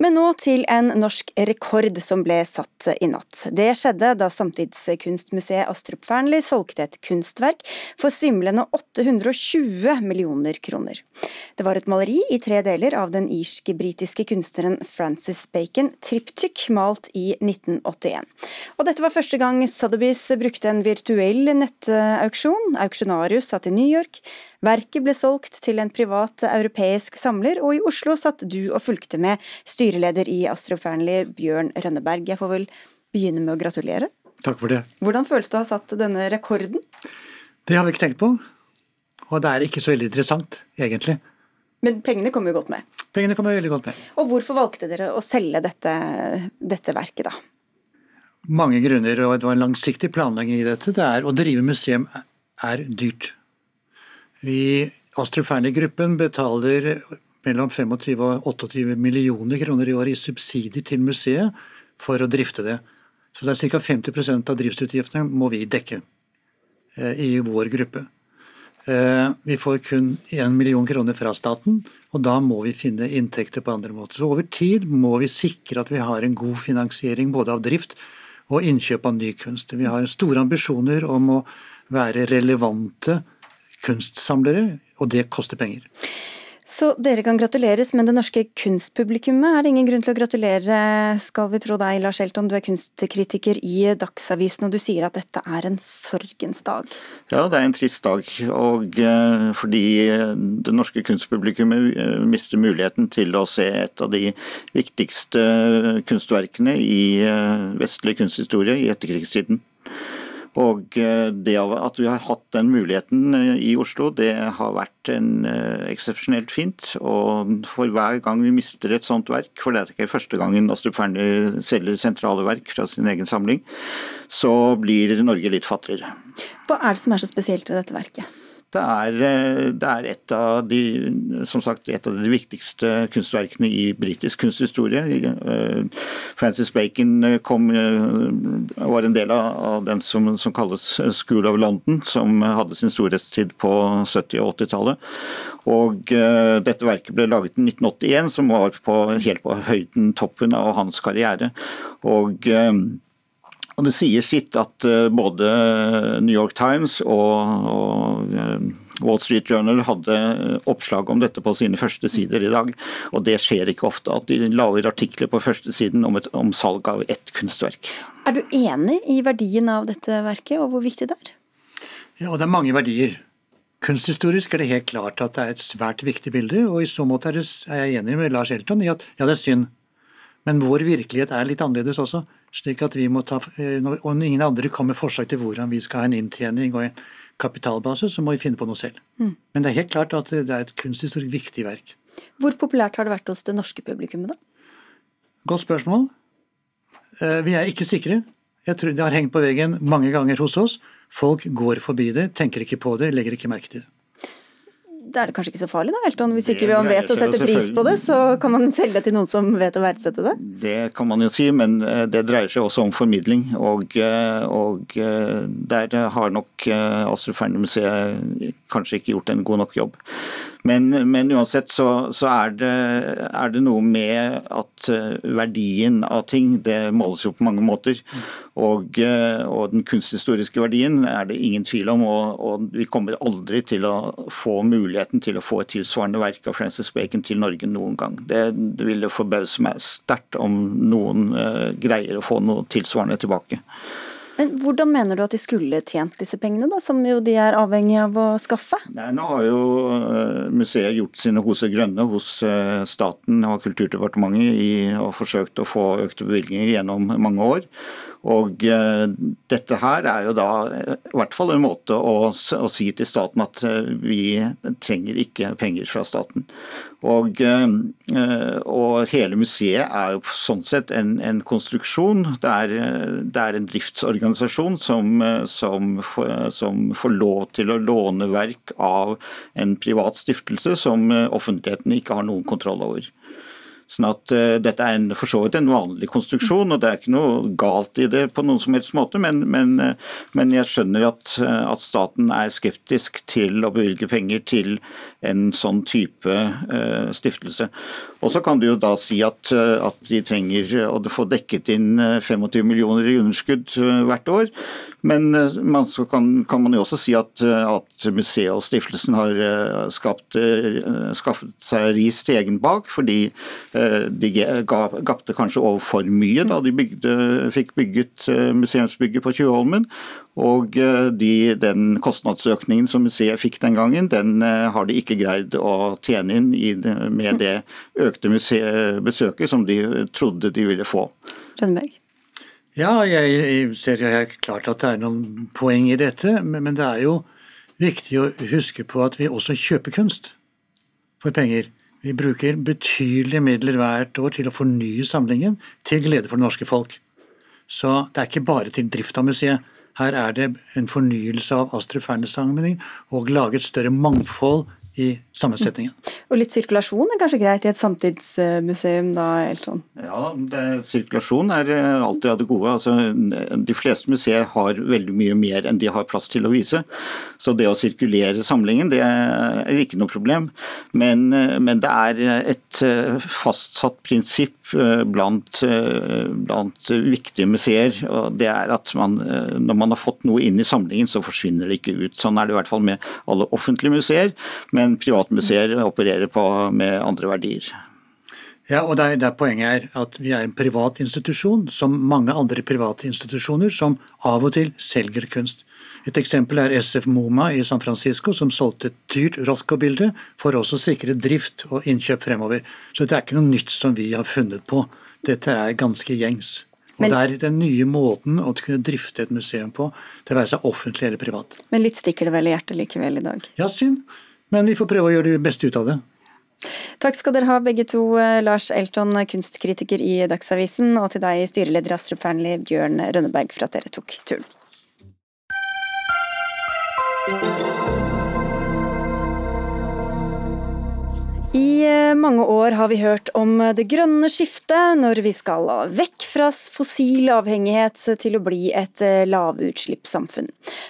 Men nå til en norsk rekord som ble satt i natt. Det skjedde da Samtidskunstmuseet Astrup Fearnley solgte et kunstverk for svimlende 820 millioner kroner. Det var et maleri i tre deler av den irsk-britiske kunstneren Francis Bacon, Triptych, malt i 1981. Og dette var første gang Sotheby's brukte en virtuell nettauksjon. Auksjonarius satt i New York. Verket ble solgt til en privat europeisk samler, og i Oslo satt du og fulgte med styreleder i Astrup Fearnley, Bjørn Rønneberg. Jeg får vel begynne med å gratulere? Takk for det. Hvordan føles det å ha satt denne rekorden? Det har vi ikke tenkt på. Og det er ikke så veldig interessant, egentlig. Men pengene kommer jo godt med? Pengene kommer veldig godt med. Og hvorfor valgte dere å selge dette, dette verket, da? Mange grunner, og det var en langsiktig planlegging i dette. Det er, å drive museum er dyrt. Vi, Astrup Fearnley-gruppen betaler mellom 25 og 28 millioner kroner i år i subsidier til museet for å drifte det. Så det er ca. 50% av driftsutgiftene må vi dekke eh, i vår gruppe. Eh, vi får kun 1 million kroner fra staten, og da må vi finne inntekter på andre måter. Så over tid må vi sikre at vi har en god finansiering både av drift og innkjøp av ny kunst. Vi har store ambisjoner om å være relevante kunstsamlere, og det koster penger. Så dere kan gratuleres, men det norske kunstpublikummet er det ingen grunn til å gratulere, skal vi tro deg, Lars Elton. Du er kunstkritiker i Dagsavisen, og du sier at dette er en sorgens dag. Ja, det er en trist dag. Og eh, fordi det norske kunstpublikummet eh, mister muligheten til å se et av de viktigste kunstverkene i eh, vestlig kunsthistorie i etterkrigstiden. Og eh, det at vi har hatt den muligheten eh, i Oslo, det har vært en eh, eksepsjonelt fint. Og for hver gang vi mister et sånt verk, for det er ikke første gangen Astrup Fearnley selger sentrale verk fra sin egen samling, så blir Norge litt fattigere. Hva er det som er så spesielt ved dette verket? Det er, eh, det er, et, av de, sagt, et av de viktigste kunstverkene i britisk kunsthistorie. Eh, Francis Bacon eh, kom, var en del av den som, som, kalles School of London, som hadde sin storhetstid på 70- og 80-tallet. Og Dette verket ble laget i 1981, som var på, helt på høyden, toppen av hans karriere. Og og Det sier sitt at eh, både New York Times og, og eh, Wall Street Journal hadde oppslag om dette på sine første sider i dag. Og det skjer ikke ofte at de lager artikler på førstesiden om, et, om salg av ett kunstverk. Er du enig i verdien av dette verket, og hvor viktig det er? Ja, det er mange verdier. Kunsthistorisk er det helt klart at det er et svært viktig bilde, og i så måte er, det, er jeg enig med Lars Elton i at ja, det er synd. Men vår virkelighet er litt annerledes også slik at vi må ta, eh, Og ingen andre kommer med forslag til hvordan vi skal ha en inntjening og en kapitalbase, så må vi finne på noe selv. Mm. Men det er helt klart at det er et kunsthistorisk viktig verk. Hvor populært har det vært hos det norske publikummet, da? Godt spørsmål. Eh, vi er ikke sikre. Jeg tror Det har hengt på veggen mange ganger hos oss. Folk går forbi det, tenker ikke på det, legger ikke merke til det. Er det kanskje ikke så farlig da, Elton? Hvis ikke man vet å sette pris på det, så kan man selge det til noen som vet å verdsette det? Det kan man jo si, men eh, det dreier seg også om formidling. Og, eh, og der har nok Astrup Fearnley-museet kanskje ikke gjort en god nok jobb. Men, men uansett så, så er, det, er, det, noe med at verdien av ting det måles jo på mange måter. Og, og den kunsthistoriske verdien er det ingen tvil om. Og, og vi kommer aldri til å få muligheten til å få et tilsvarende verk av Francis Bacon til Norge noen gang. Det, det ville forbause meg sterkt om noen uh, greier å få noe tilsvarende tilbake. Men Hvordan mener du at de skulle tjent disse pengene, da, som jo de er avhengig av å skaffe? Nei, nå har jo uh, museet gjort sine hoser grønne hos staten og Kulturdepartementet i, og forsøkt å få økte bevilgninger gjennom mange år. Og eh, dette her er jo da eh, i hvert fall en måte å, å si til staten at eh, vi trenger ikke penger fra staten. Og, og hele museet er jo sånn sett en, en konstruksjon. Det er, det er, en driftsorganisasjon som, som, som, får lov til å låne verk av en privat stiftelse som offentligheten ikke har noen kontroll over. Sånn at uh, Dette er en, for så vidt en vanlig konstruksjon, og det er ikke noe galt i det på noen som helst måte, men, men, uh, men jeg skjønner at, uh, at, staten er skeptisk til å bevilge penger til en sånn type stiftelse. Og Så kan du jo da si at, at de trenger å få dekket inn 25 millioner i underskudd hvert år, men man, kan, kan, man jo også si at, at museet og stiftelsen har skapt, skaffet seg ris til egen bak, fordi Eh, de gapte kanskje over for mye da de bygde, fikk bygget eh, museumsbygget på Tjuvholmen. Og eh, de, den kostnadsøkningen som museet fikk den gangen, den har de ikke greid å tjene inn med det økte besøket som de trodde de ville få. Rønneberg. Ja, jeg ser helt klart at det er noen poeng i dette, men det er jo viktig å huske på at vi også kjøper kunst for penger. Vi bruker betydelige midler hvert år til å fornye samlingen, til glede for det norske folk. Så det er ikke bare til drift av museet. Her er det en fornyelse av Astrid Fernes-samlingen og lage et større mangfold i sammensetningen. Og litt sirkulasjon er kanskje greit i et samtidsmuseum da, Elton? Ja, det, sirkulasjon er eh, alltid av det gode. Altså, de fleste museer har veldig mye mer enn de har plass til å vise. Så det å sirkulere samlingen det er ikke noe problem. Men, eh, men det er et eh, fastsatt prinsipp blant, blant, viktige museer. og Det er at man, når man har fått noe inn i samlingen, så forsvinner det ikke ut. Sånn er det i hvert fall med alle offentlige museer. Men private museer opererer på, med andre verdier. Ja, og det er der Poenget er at vi er en privat institusjon, som mange andre private institusjoner, som av og til selger kunst. Et eksempel er SF MoMA i San Francisco, som solgte et dyrt Rothko-bilde for også å sikre drift og innkjøp fremover. Så det er ikke noe nytt som vi har funnet på. Dette er ganske gjengs. Og Det er den nye måten å kunne drifte et museum på, det være seg offentlig eller privat. Men litt stikker det vel i hjertet likevel i dag? Ja, synd. Men vi får prøve å gjøre det beste ut av det. Takk skal dere ha begge to, eh, Lars Elton, kunstkritiker i Dagsavisen, og til deg, styreleder Astrup Fearnley, Bjørn Rønneberg, for at dere tok turen. I eh, mange år har vi hørt om det grønne skiftet, når vi skal vekk fra fossil avhengighet til å bli et eh, lavutslippssamfunn.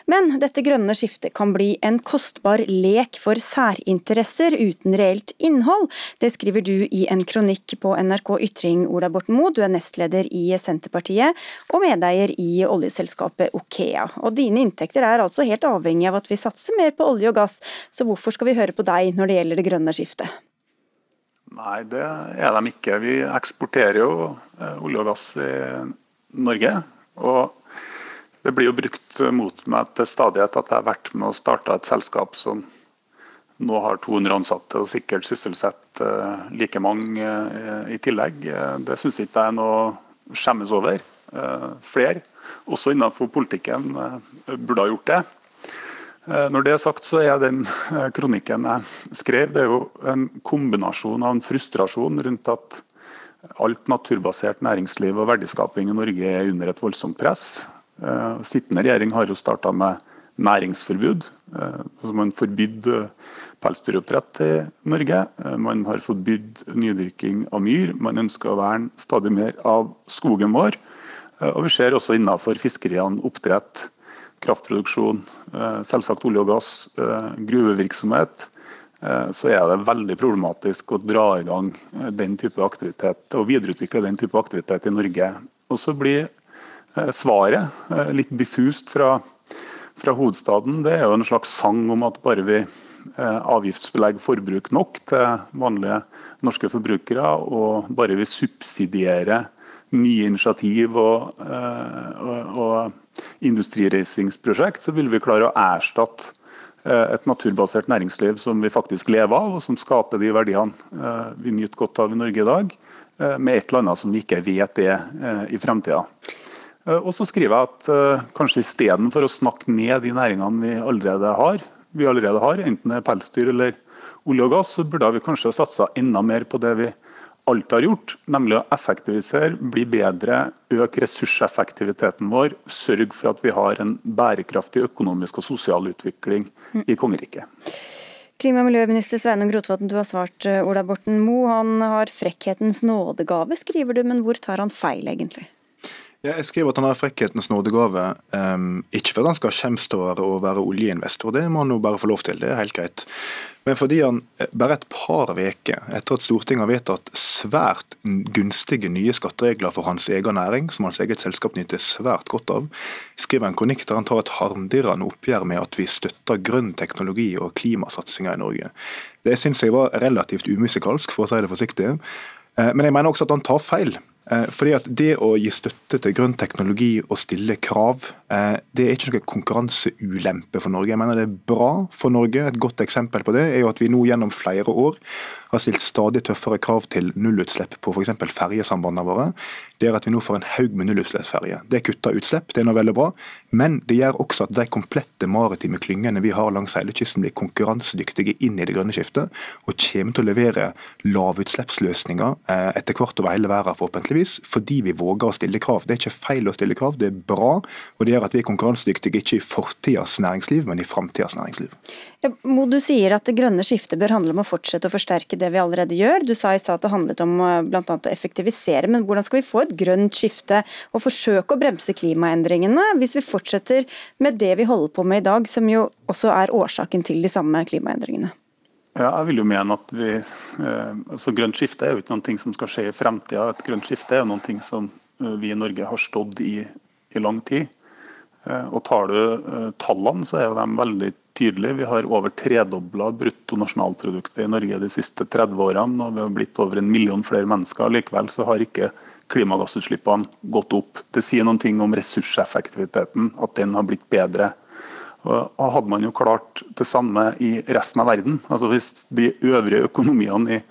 Men dette grønne skiftet kan bli en kostbar lek for særinteresser uten reelt innhold. Det skriver du i en kronikk på NRK Ytring, Ola Borten Moe. Du er nestleder i Senterpartiet og medeier i oljeselskapet Okea. Og dine inntekter er altså helt avhengig av at vi satser mer på olje og gass, så hvorfor skal vi høre på deg når det gjelder det grønne skiftet? Nei, det er de ikke. Vi eksporterer jo eh, olje og gass i Norge. Og det blir jo brukt mot meg til stadighet at jeg har vært med å starte et selskap som nå har 200 ansatte og sikkert sysselsetter eh, like mange eh, i tillegg. Det syns ikke jeg er noe å skjemmes over. Flere, også innenfor politikken, burde ha gjort det. Eh, når det er sagt, så er den eh, kronikken jeg skrev, det er jo en kombinasjon av en frustrasjon rundt at alt naturbasert næringsliv og verdiskaping i Norge er under et voldsomt press. Eh, sittende regjering har jo starta med næringsforbud man forbydde pelsdyroppdrett i Norge. Man har forbydd nydyrking av myr. Man ønsker å verne stadig mer av skogen vår. Og vi ser også innenfor fiskeriene oppdrett, kraftproduksjon, selvsagt olje og gass, gruvevirksomhet så er det veldig problematisk å dra i gang den type aktivitet og videreutvikle den type aktivitet i Norge. Og så blir Eh, svaret, eh, litt diffust fra, fra, hovedstaden, det er jo en slags sang om at bare vi eh, avgiftsbelegger forbruk nok til vanlige norske forbrukere, og bare vi subsidierer nye initiativ og, og, og industrireisingsprosjekt, så vil vi klare å erstatte et naturbasert næringsliv som vi faktisk lever av, og som skaper de verdiene vi nyter godt av i Norge i dag, med et eller annet som vi ikke vet er i fremtida. Eh, og så skriver jeg at kanskje istedenfor å snakke ned de næringene vi allerede har, vi allerede har, enten det er pelsdyr eller olje og gass, så burde vi kanskje satsa enda mer på det vi alltid har gjort, nemlig å effektivisere, bli bedre, øke ressurseffektiviteten vår, sørge for at vi har en bærekraftig økonomisk og sosial utvikling i kongeriket. Klima- og miljøminister Sveinung Rotevatn, du har svart eh, Ola Borten Moe. Han har frekkhetens nådegave, skriver du, men hvor tar han feil, egentlig? Jeg skriver at han har frekkhetens nådegave, um, ikke fordi han skal skjemstå og være oljeinvestor, det må han jo bare få lov til, det er helt greit. Men fordi han eh, bare et par uker etter at Stortinget har vedtatt svært gunstige nye skatteregler for hans egen næring, som hans eget selskap nyter svært godt av, skriver en kronikk der han tar et harmdirrende oppgjør med at vi støtter grønn teknologi og klimasatsinger i Norge. Det syns jeg var relativt umusikalsk, for å si det forsiktig. Eh, men jeg mener også at han tar feil. Eh, fordi at Det å gi støtte til grønn teknologi og stille krav, eh, det er ikke noe konkurranseulempe for Norge. Jeg mener det er bra for Norge. Et godt eksempel på det er jo at vi nå gjennom flere år har stilt stadig tøffere krav til nullutslipp på f.eks. ferjesambandene våre. Det gjør at vi nå får en haug med nullutslippsferjer. Det kutter utslipp, det er noe veldig bra. Men det gjør også at de komplette maritime klyngene vi har langs hele kysten blir konkurransedyktige inn i det grønne skiftet, og kommer til å levere lavutslippsløsninger eh, etter hvert over hele verden, forhåpentligvis, fordi vi våger å stille krav. Det er ikke feil å stille krav, det er bra. og det gjør at vi er konkurransedyktige ikke i fortidas næringsliv, men i framtidas næringsliv. Ja, Mo, du sier at det grønne skiftet bør handle om å fortsette å forsterke det vi allerede gjør. Du sa i stad at det handlet om eh, bl.a. å effektivisere, men hvordan skal vi få et grønt skifte og forsøke å bremse klimaendringene hvis vi fortsetter med det vi holder på med i dag, som jo også er årsaken til de samme klimaendringene? Ja, jeg vil jo mene at vi, eh, altså Grønt skifte er jo ikke noe som skal skje i fremtida. Et grønt skifte er noe som eh, vi i Norge har stått i i lang tid. Eh, og Tar du tallene, så er jo de veldig tydelige. Vi har over tredobla bruttonasjonalproduktet i Norge de siste 30 årene. og Vi har blitt over en million flere mennesker. Likevel så har ikke klimagassutslippene gått opp. Det sier ting om ressurseffektiviteten, at den har blitt bedre. Og Hadde man jo klart det samme i resten av verden, altså hvis de øvrige økonomiene i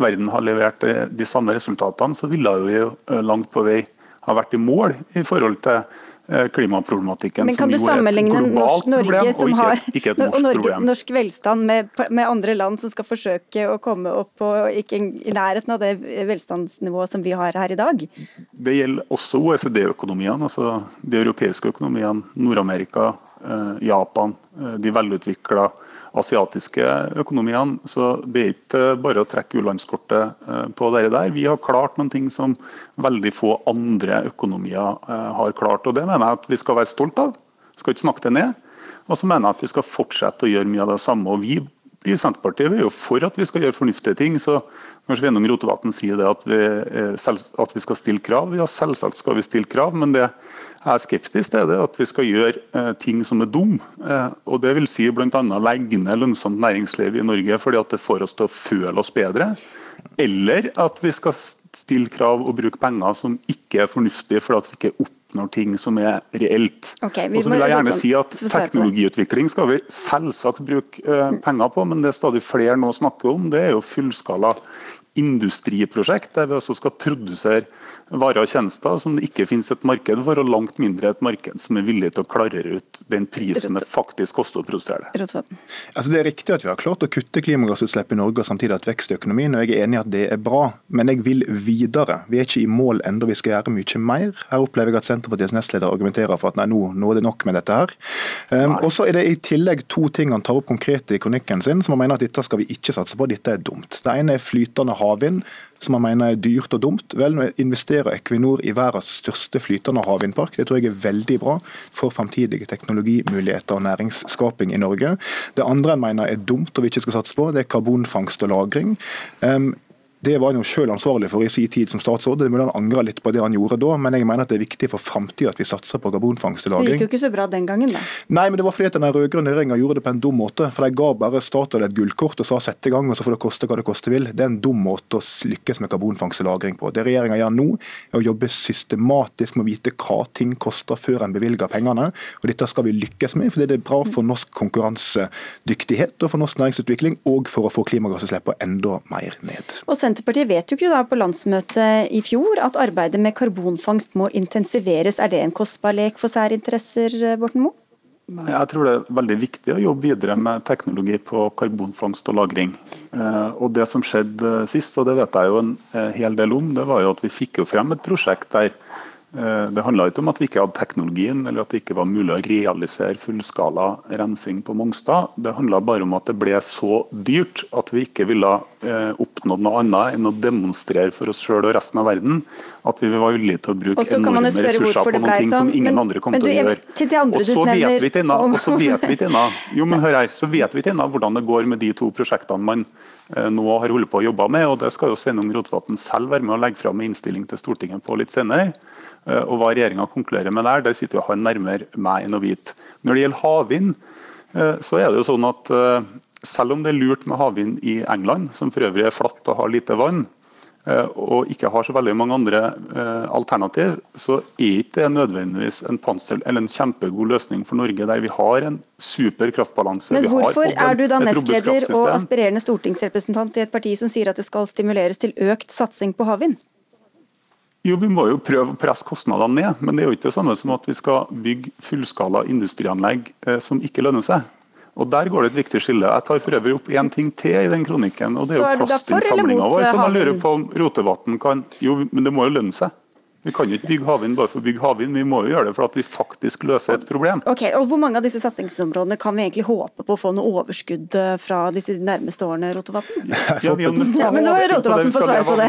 verden har levert de samme resultatene, så ville vi jo eh, langt på vei ha vært i mål i forhold til Eh, klimaproblematikken. Men kan du sammenligne norsk, Norge som har ikke, ikke norsk, Norge, norsk, velstand med, med, andre land som skal forsøke å komme opp på ikke i nærheten av det velstandsnivået som vi har her i dag? Det gjelder også OECD-økonomiene, altså de europeiske økonomiene, Nord-Amerika, eh, Japan, eh, de velutvikla asiatiske økonomiene. Så det er ikke bare å trekke u-landskortet eh, på det der. Vi har klart noen ting som veldig få andre økonomier eh, har klart. og Det mener jeg at vi skal være stolt av. Skal ikke snakke det ned. Og så mener jeg at vi skal fortsette å gjøre mye av det samme. og vi i Senterpartiet er jo for at vi skal gjøre fornuftige ting. så Kanskje Sveinung Rotevatn sier det at vi, selv, at vi, skal stille krav. Ja, selvsagt skal vi stille krav, men det jeg er skeptisk til det at vi skal gjøre eh, ting som er dumme. Eh, og det vil si bl.a. legge ned lønnsomt næringsliv i Norge fordi at det får oss til å føle oss bedre. Eller at vi skal stille krav og bruke penger som ikke er fornuftige fordi at vi ikke oppnår oppnår ting som er reelt. Okay, og så vil jeg gjerne si at Teknologiutvikling skal vi selvsagt bruke uh, penger på, men det stadig flere nå snakker om, det er jo fullskala industriprosjekt der vi også skal produsere varer og tjenester som det ikke finnes et marked for, og langt mindre et marked som er villig til å klarere ut den prisen det faktisk koster å produsere det. Altså, det er riktig at vi har klart å kutte klimagassutslipp i Norge og samtidig hatt vekst i økonomien, og jeg er enig i at det er bra. Men jeg vil videre. Vi er ikke i mål ennå, vi skal gjøre mye mer. Her opplever jeg at Senterpartiets nestleder argumenterer for at nei, nå, nå er det nok med dette her. Um, og så er det i tillegg to ting han tar opp konkret i kronikken sin, som han mener at dette skal vi ikke satse på, dette er dumt. Det ene er flytende havvind som han mener er dyrt og dumt. Vel, nå investerer Equinor i verdens største flytende havvindpark. Det tror jeg er veldig bra for framtidige teknologimuligheter og næringsskaping i Norge. Det andre en mener er dumt og vi ikke skal satse på, det er karbonfangst og -lagring. Um, det var han jo sjøl ansvarlig for i sin tid som statsråd. Det mulig han angra litt på det han gjorde da, men jeg mener at det er viktig for framtida at vi satser på karbonfangst og lagring. Det gikk jo ikke så bra den gangen, da. Nei, men det var fordi at den rød-grønne regjeringa gjorde det på en dum måte. For de ga bare Statoil et gullkort og sa sette i gang, og så får det koste hva det koste vil. Det er en dum måte å lykkes med karbonfangst og lagring på. Det regjeringa gjør nå, er å jobbe systematisk med å vite hva ting koster før en bevilger pengene. Og dette skal vi lykkes med, fordi det er bra for norsk konkurransedyktighet og for norsk næringsutvikling, og for å få klimagassutslippene enda mer ned. Og Senterpartiet vedtok jo da på landsmøtet i fjor at arbeidet med karbonfangst må intensiveres. Er det en kostbar lek for særinteresser, Borten Moe? Nei, jeg tror det er veldig viktig å jobbe videre med teknologi på karbonfangst og -lagring. Eh, og Det som skjedde sist, og det vet jeg jo en eh, hel del om, det var jo at vi fikk jo frem et prosjekt der det handla ikke om at vi ikke hadde teknologien, eller at det ikke var mulig å realisere fullskala rensing på Mongstad. Det handla bare om at det ble så dyrt at vi ikke ville eh, oppnådd noe annet enn å demonstrere for oss sjøl og resten av verden at vi var villige til å bruke enorme ressurser på noen ting som sånn, ingen men, andre kom til å gjøre. Og så vet vi ikke ennå, og så vet vi ikke ennå jo, men hør her, så vet vi ikke ennå hvordan det går med de to prosjektene man eh, nå har holdt på å jobbe med. og Det skal jo Sveinung Rotevatn selv være med å legge fram en innstilling til Stortinget på litt senere. Eh, og hva regjeringa konkluderer med der, det sitter jo han nærmere meg enn å vite. Når det gjelder havvind, eh, så er det jo sånn at eh, selv om det er lurt med havvind i England, som for øvrig er flatt og har lite vann, og ikke har så veldig mange andre alternativ, så er ikke det nødvendigvis en panser, eller en kjempegod løsning for Norge, der vi har en super kraftbalanse. Men hvorfor er du da nestleder og aspirerende stortingsrepresentant i et parti som sier at det skal stimuleres til økt satsing på havvind? Jo, Vi må jo prøve å presse kostnadene ned, men det er jo ikke det samme som at vi skal bygge fullskala industrianlegg eh, som ikke lønner seg. Og Der går det et viktig skille. Jeg tar for øvrig opp én ting til i den kronikken. og Det er jo plastinnsamlinga vår. Så da lurer på om Rotevatn kan Jo, men det må jo lønne seg. Vi kan jo ikke bygge havvind bare for å bygge havvind, vi må jo gjøre det for at vi faktisk løser et problem. Ok, og Hvor mange av disse satsingsområdene kan vi egentlig håpe på å få noe overskudd eh, fra disse nærmeste årene, Rotevatn? Ja, ja, men nå er Rotevatn få svare på det.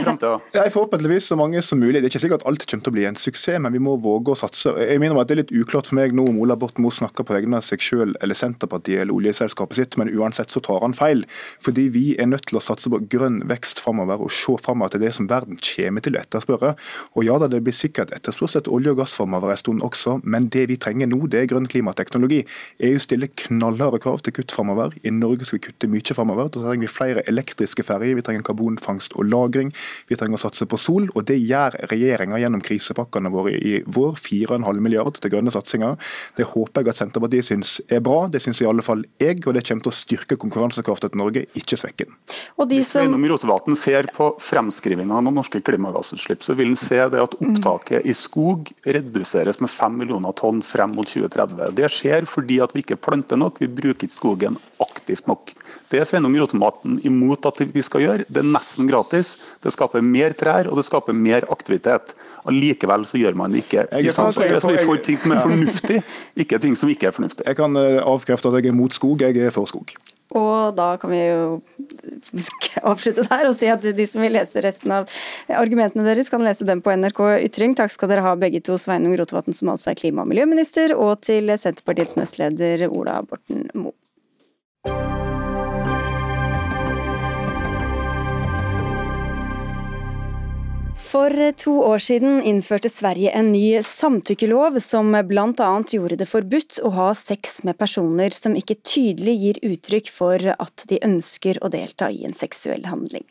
Ja, forhåpentligvis så mange som mulig. Det er ikke sikkert at alt kommer til å bli en suksess, men vi må våge å satse. Jeg mener at Det er litt uklart for meg nå om Ola Borten Moe snakker på vegne av seg selv eller Senterpartiet eller oljeselskapet sitt, men uansett så tar han feil. Fordi vi er nødt til å satse på grønn vekst framover og se framover til det som verden kommer til å etterspørre. Og ja da, det blir sikkert etterspørsel etter olje og gassformer framover en stund også, men det vi trenger nå, det er grønn klimateknologi. EU stiller knallharde krav til kutt framover. I Norge skal vi kutte mye framover. Da trenger vi flere elektriske ferger, vi trenger karbonfangst og -lagring, vi trenger å satse på sol. Og det gjør regjeringa gjennom krisepakkene våre i vår, 4,5 milliard til grønne satsinger. Det håper jeg at Senterpartiet syns er bra, det syns i alle fall jeg, og det kommer til å styrke konkurransekraften til Norge, ikke svekke den. Som... Hvis Rotevatn ser på fremskrivinga av norske klimagassutslipp, så vil han se det at opptaket i skog reduseres med 5 millioner tonn frem mot 2030. Det skjer fordi at vi ikke planter nok, vi bruker ikke skogen aktivt nok. Det er Sveinung Rotevatn imot at vi skal gjøre. Det er nesten gratis. Det skaper mer trær og det skaper mer aktivitet. Allikevel så gjør man det ikke. I samfunnet, så vi får ting som er fornuftig, ikke ting som ikke er fornuftig. Jeg kan eh, avkrefte at jeg er mot skog, jeg er for skog. Og da kan vi jo avslutte der og si at de som vil lese resten av argumentene deres, kan lese dem på NRK Ytring. Takk skal dere ha begge to, Sveinung Rotevatn som altså er klima- og miljøminister, og til Senterpartiets nestleder Ola Borten Moe. For to år siden innførte Sverige en ny samtykkelov som bl.a. gjorde det forbudt å ha sex med personer som ikke tydelig gir uttrykk for at de ønsker å delta i en seksuell handling.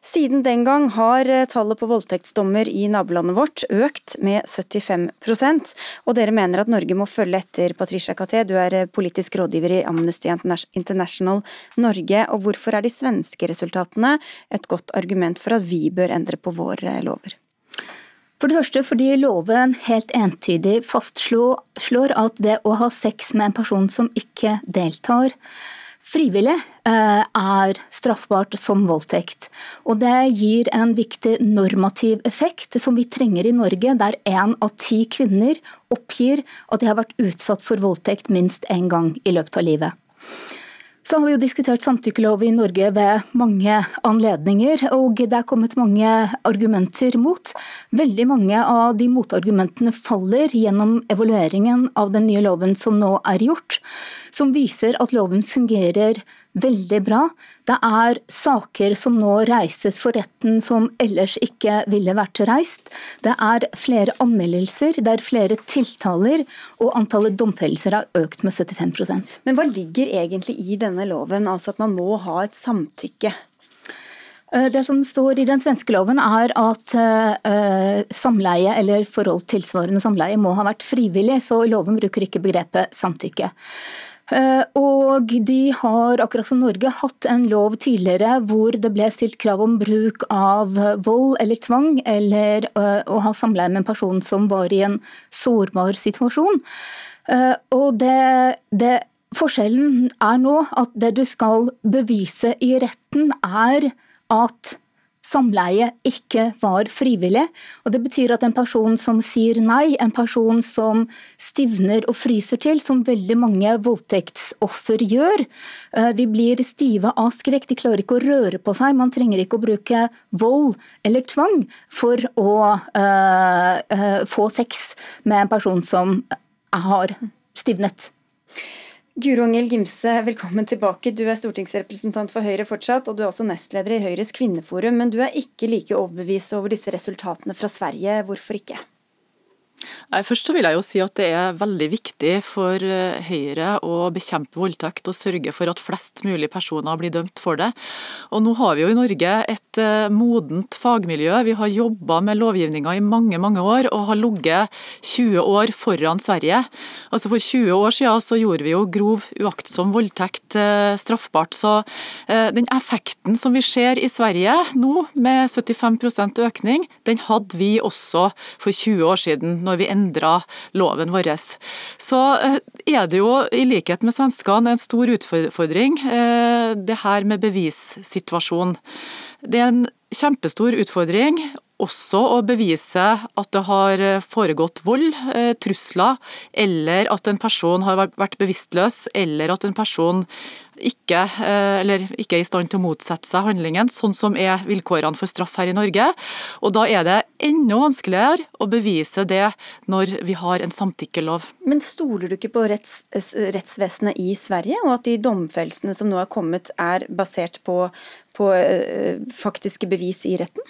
Siden den gang har tallet på voldtektsdommer i nabolandet vårt økt med 75% og dere mener at Norge må følge etter. Patricia Caté, du er politisk rådgiver i Amnesty International Norge. og Hvorfor er de svenske resultatene et godt argument for at vi bør endre på vår lov? For det første fordi loven helt entydig fastslår at det å ha sex med en person som ikke deltar frivillig, eh, er straffbart som voldtekt. Og det gir en viktig normativ effekt som vi trenger i Norge, der én av ti kvinner oppgir at de har vært utsatt for voldtekt minst én gang i løpet av livet. Så har vi jo diskutert samtykkelov i Norge ved mange anledninger, og det er kommet mange argumenter mot. Veldig mange av de motargumentene faller gjennom evalueringen av den nye loven som nå er gjort, som viser at loven fungerer veldig bra. Det er saker som nå reises for retten som ellers ikke ville vært reist. Det er flere anmeldelser, det er flere tiltaler, og antallet domfellelser har økt med 75% Men hva ligger egentlig i denne loven, altså at man må ha et samtykke? Eh, det som står i den svenske loven er at uh, samleie eller forhold tilsvarende samleie må ha vært frivillig, så loven bruker ikke begrepet samtykke. Eh, og de har, akkurat som Norge, hatt en lov tidligere hvor det ble stilt krav om bruk av vold eller tvang, eller eh, å ha samleie med en person som var i en sårbar situasjon. Eh, og det, det Forskjellen er nå at det du skal bevise i retten, er at samleie ikke var frivillig. Og Det betyr at en person som sier nei, en person som stivner og fryser til, som veldig mange voldtektsoffer gjør, eh, de blir stive av skrekk, de klarer ikke å røre på seg. Man trenger ikke å bruke vold eller tvang for å uh, uh, få sex med en person som har stivnet. Guro Angell Gimse, velkommen tilbake. Du er stortingsrepresentant for Høyre fortsatt, og du er også nestleder i Høyres kvinneforum. Men du er ikke like overbevist over disse resultatene fra Sverige. Hvorfor ikke? Nei, først så vil jeg jo si at Det er veldig viktig for eh, Høyre å bekjempe voldtekt og sørge for at flest mulig personer blir dømt for det. Og Nå har vi jo i Norge et eh, modent fagmiljø. Vi har jobba med lovgivninga i mange mange år og har ligget 20 år foran Sverige. Altså For 20 år siden så gjorde vi jo grov uaktsom voldtekt eh, straffbart. Så den effekten som vi ser i Sverige nå, med 75% økning, den hadde vi også for 20 år siden når vi endra loven vår. Så eh, er det jo, i likhet med svenskene, en stor utfordring eh, det her med bevissituasjonen. Det er en kjempestor utfordring også å bevise at det har foregått vold, eh, trusler, eller at en person har vært bevisstløs, eller at en person ikke, eh, eller ikke er i stand til å motsette seg handlingen, sånn som er vilkårene for straff her i Norge. Og Da er det enda vanskeligere å bevise det når vi har en samtykkelov. Men stoler du ikke på retts, rettsvesenet i Sverige, og at de domfellelsene som nå er kommet er basert på, på eh, faktiske bevis i retten?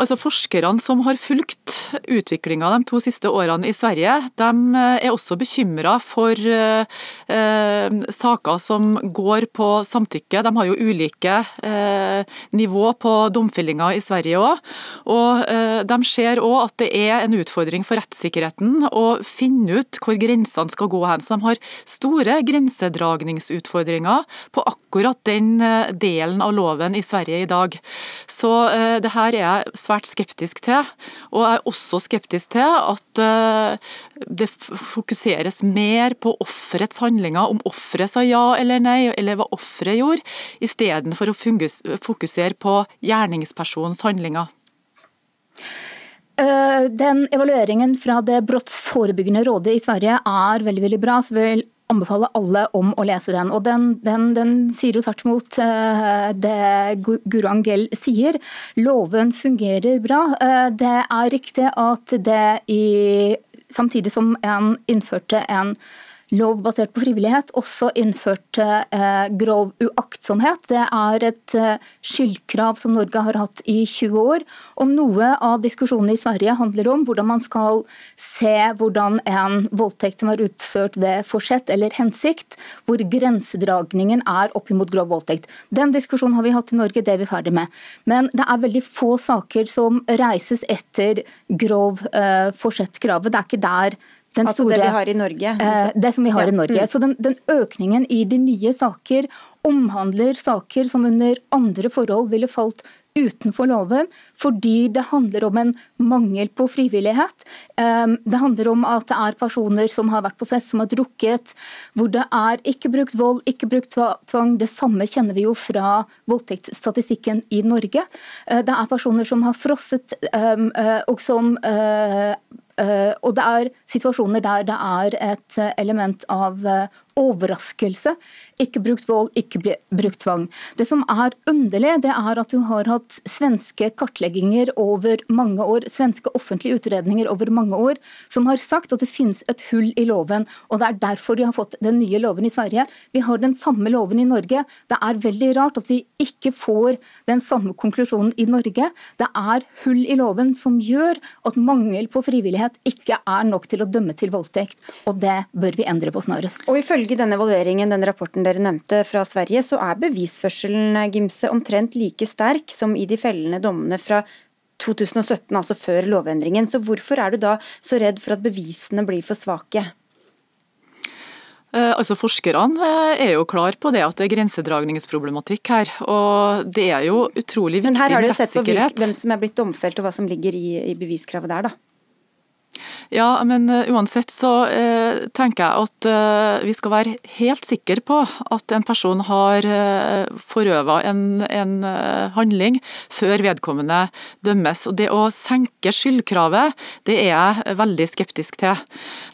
Altså Forskerne som har fulgt utviklinga de to siste årene i Sverige, de eh, er også bekymra for eh, eh, saker som går på samtykke. De har jo ulike eh, nivå på domfellinga i Sverige òg. Og eh, de ser òg at det er en utfordring for rettssikkerheten å finne ut hvor grensene skal gå hen. Så de har store grensedragningsutfordringer på akkurat den eh, delen av loven i Sverige i dag. Så det her er svært skeptisk til. Og er også skeptisk til at eh, det fokuseres mer på offerets handlinger, om offeret sa ja eller nei, eller hva offeret gjorde, istedenfor å fokusere på gjerningspersonens handlinger. Eh, den evalueringen fra det brottsforebyggende rådet i Sverige er veldig veldig bra. så vil anbefale alle om å lese den. Og den, den, den sier jo tvert imot uh, det Guro Angell sier. Loven fungerer bra. Uh, det er riktig at det i Samtidig som en innførte en lov basert på frivillighet, også innførte eh, grov uaktsomhet. Det er et eh, skyldkrav som Norge har hatt i 20 år. Om noe av diskusjonene i Sverige handler om hvordan man skal se hvordan en voldtekt som er utført ved forsett eller hensikt, hvor grensedragningen er oppimot grov voldtekt. Den diskusjonen har vi hatt i Norge, det er vi ferdig med. Men det er veldig få saker som reises etter grov uh, forsett-kravet. Det er ikke der den altså store, det vi har i Norge? Eh, det som vi har ja. i Norge. Mm. Så den, den, økningen i de nye saker omhandler saker som under andre forhold ville falt utenfor loven, fordi det handler om en mangel på frivillighet. Eh, det handler om at det er personer som har vært på fest, som har drukket, hvor det er ikke brukt vold, ikke brukt tvang. Det samme kjenner vi jo fra voldtektsstatistikken i Norge. Eh, det er personer som har frosset, um, uh, og som uh, og det er situasjoner der det er et element av overraskelse. Ikke brukt vold, ikke brukt tvang. Det som er underlig, det er at du har hatt svenske kartlegginger over mange år, svenske offentlige utredninger over mange år, som har sagt at det finnes et hull i loven. og Det er derfor de har fått den nye loven i Sverige. Vi har den samme loven i Norge. Det er veldig rart at vi ikke får den samme konklusjonen i Norge. Det er hull i loven som gjør at mangel på frivillighet ikke er nok til å dømme til voldtekt, og det bør vi endre på snarest. Og ifølge Ifølge denne evalueringen den rapporten dere nevnte fra Sverige, så er bevisførselen Gimse, omtrent like sterk som i de fellende dommene fra 2017, altså før lovendringen. Så hvorfor er du da så redd for at bevisene blir for svake? Eh, altså Forskerne eh, er jo klar på det at det er grensedragningsproblematikk her. og Det er jo utrolig viktig rettssikkerhet. Men her har du sett på hvem som er blitt domfelt og hva som ligger i, i beviskravet der, da. Ja, men uh, uansett så eh, tenker jeg at eh, vi skal være helt sikre på at en person har eh, forøva en, en handling før vedkommende dømmes. Og Det å senke skyldkravet, det er jeg veldig skeptisk til.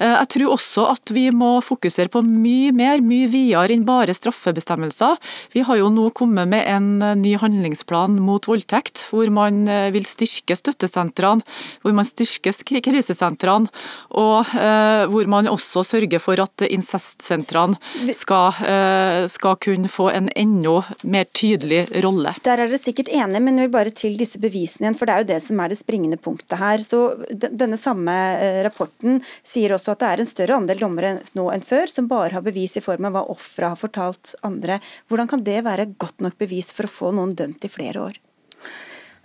jeg tror også at vi må fokusere på mye mer, mye videre enn bare straffebestemmelser. Vi har jo nå kommet med en ny handlingsplan mot voldtekt, hvor man vil styrke støttesentrene, hvor man styrker krisesentrene og eh, hvor man også sørger for at incestsentrene skal, eh, skal kunne få en enda mer tydelig rolle. Der er dere sikkert enige, men jeg vil bare til disse bevisene igjen, for det er jo det som er det springende punktet her. Så Denne samme uh, rapporten sier også at det er en større andel dommere nå enn før som bare har bevis i form av hva offeret har fortalt andre. Hvordan kan det være godt nok bevis for å få noen dømt i flere år?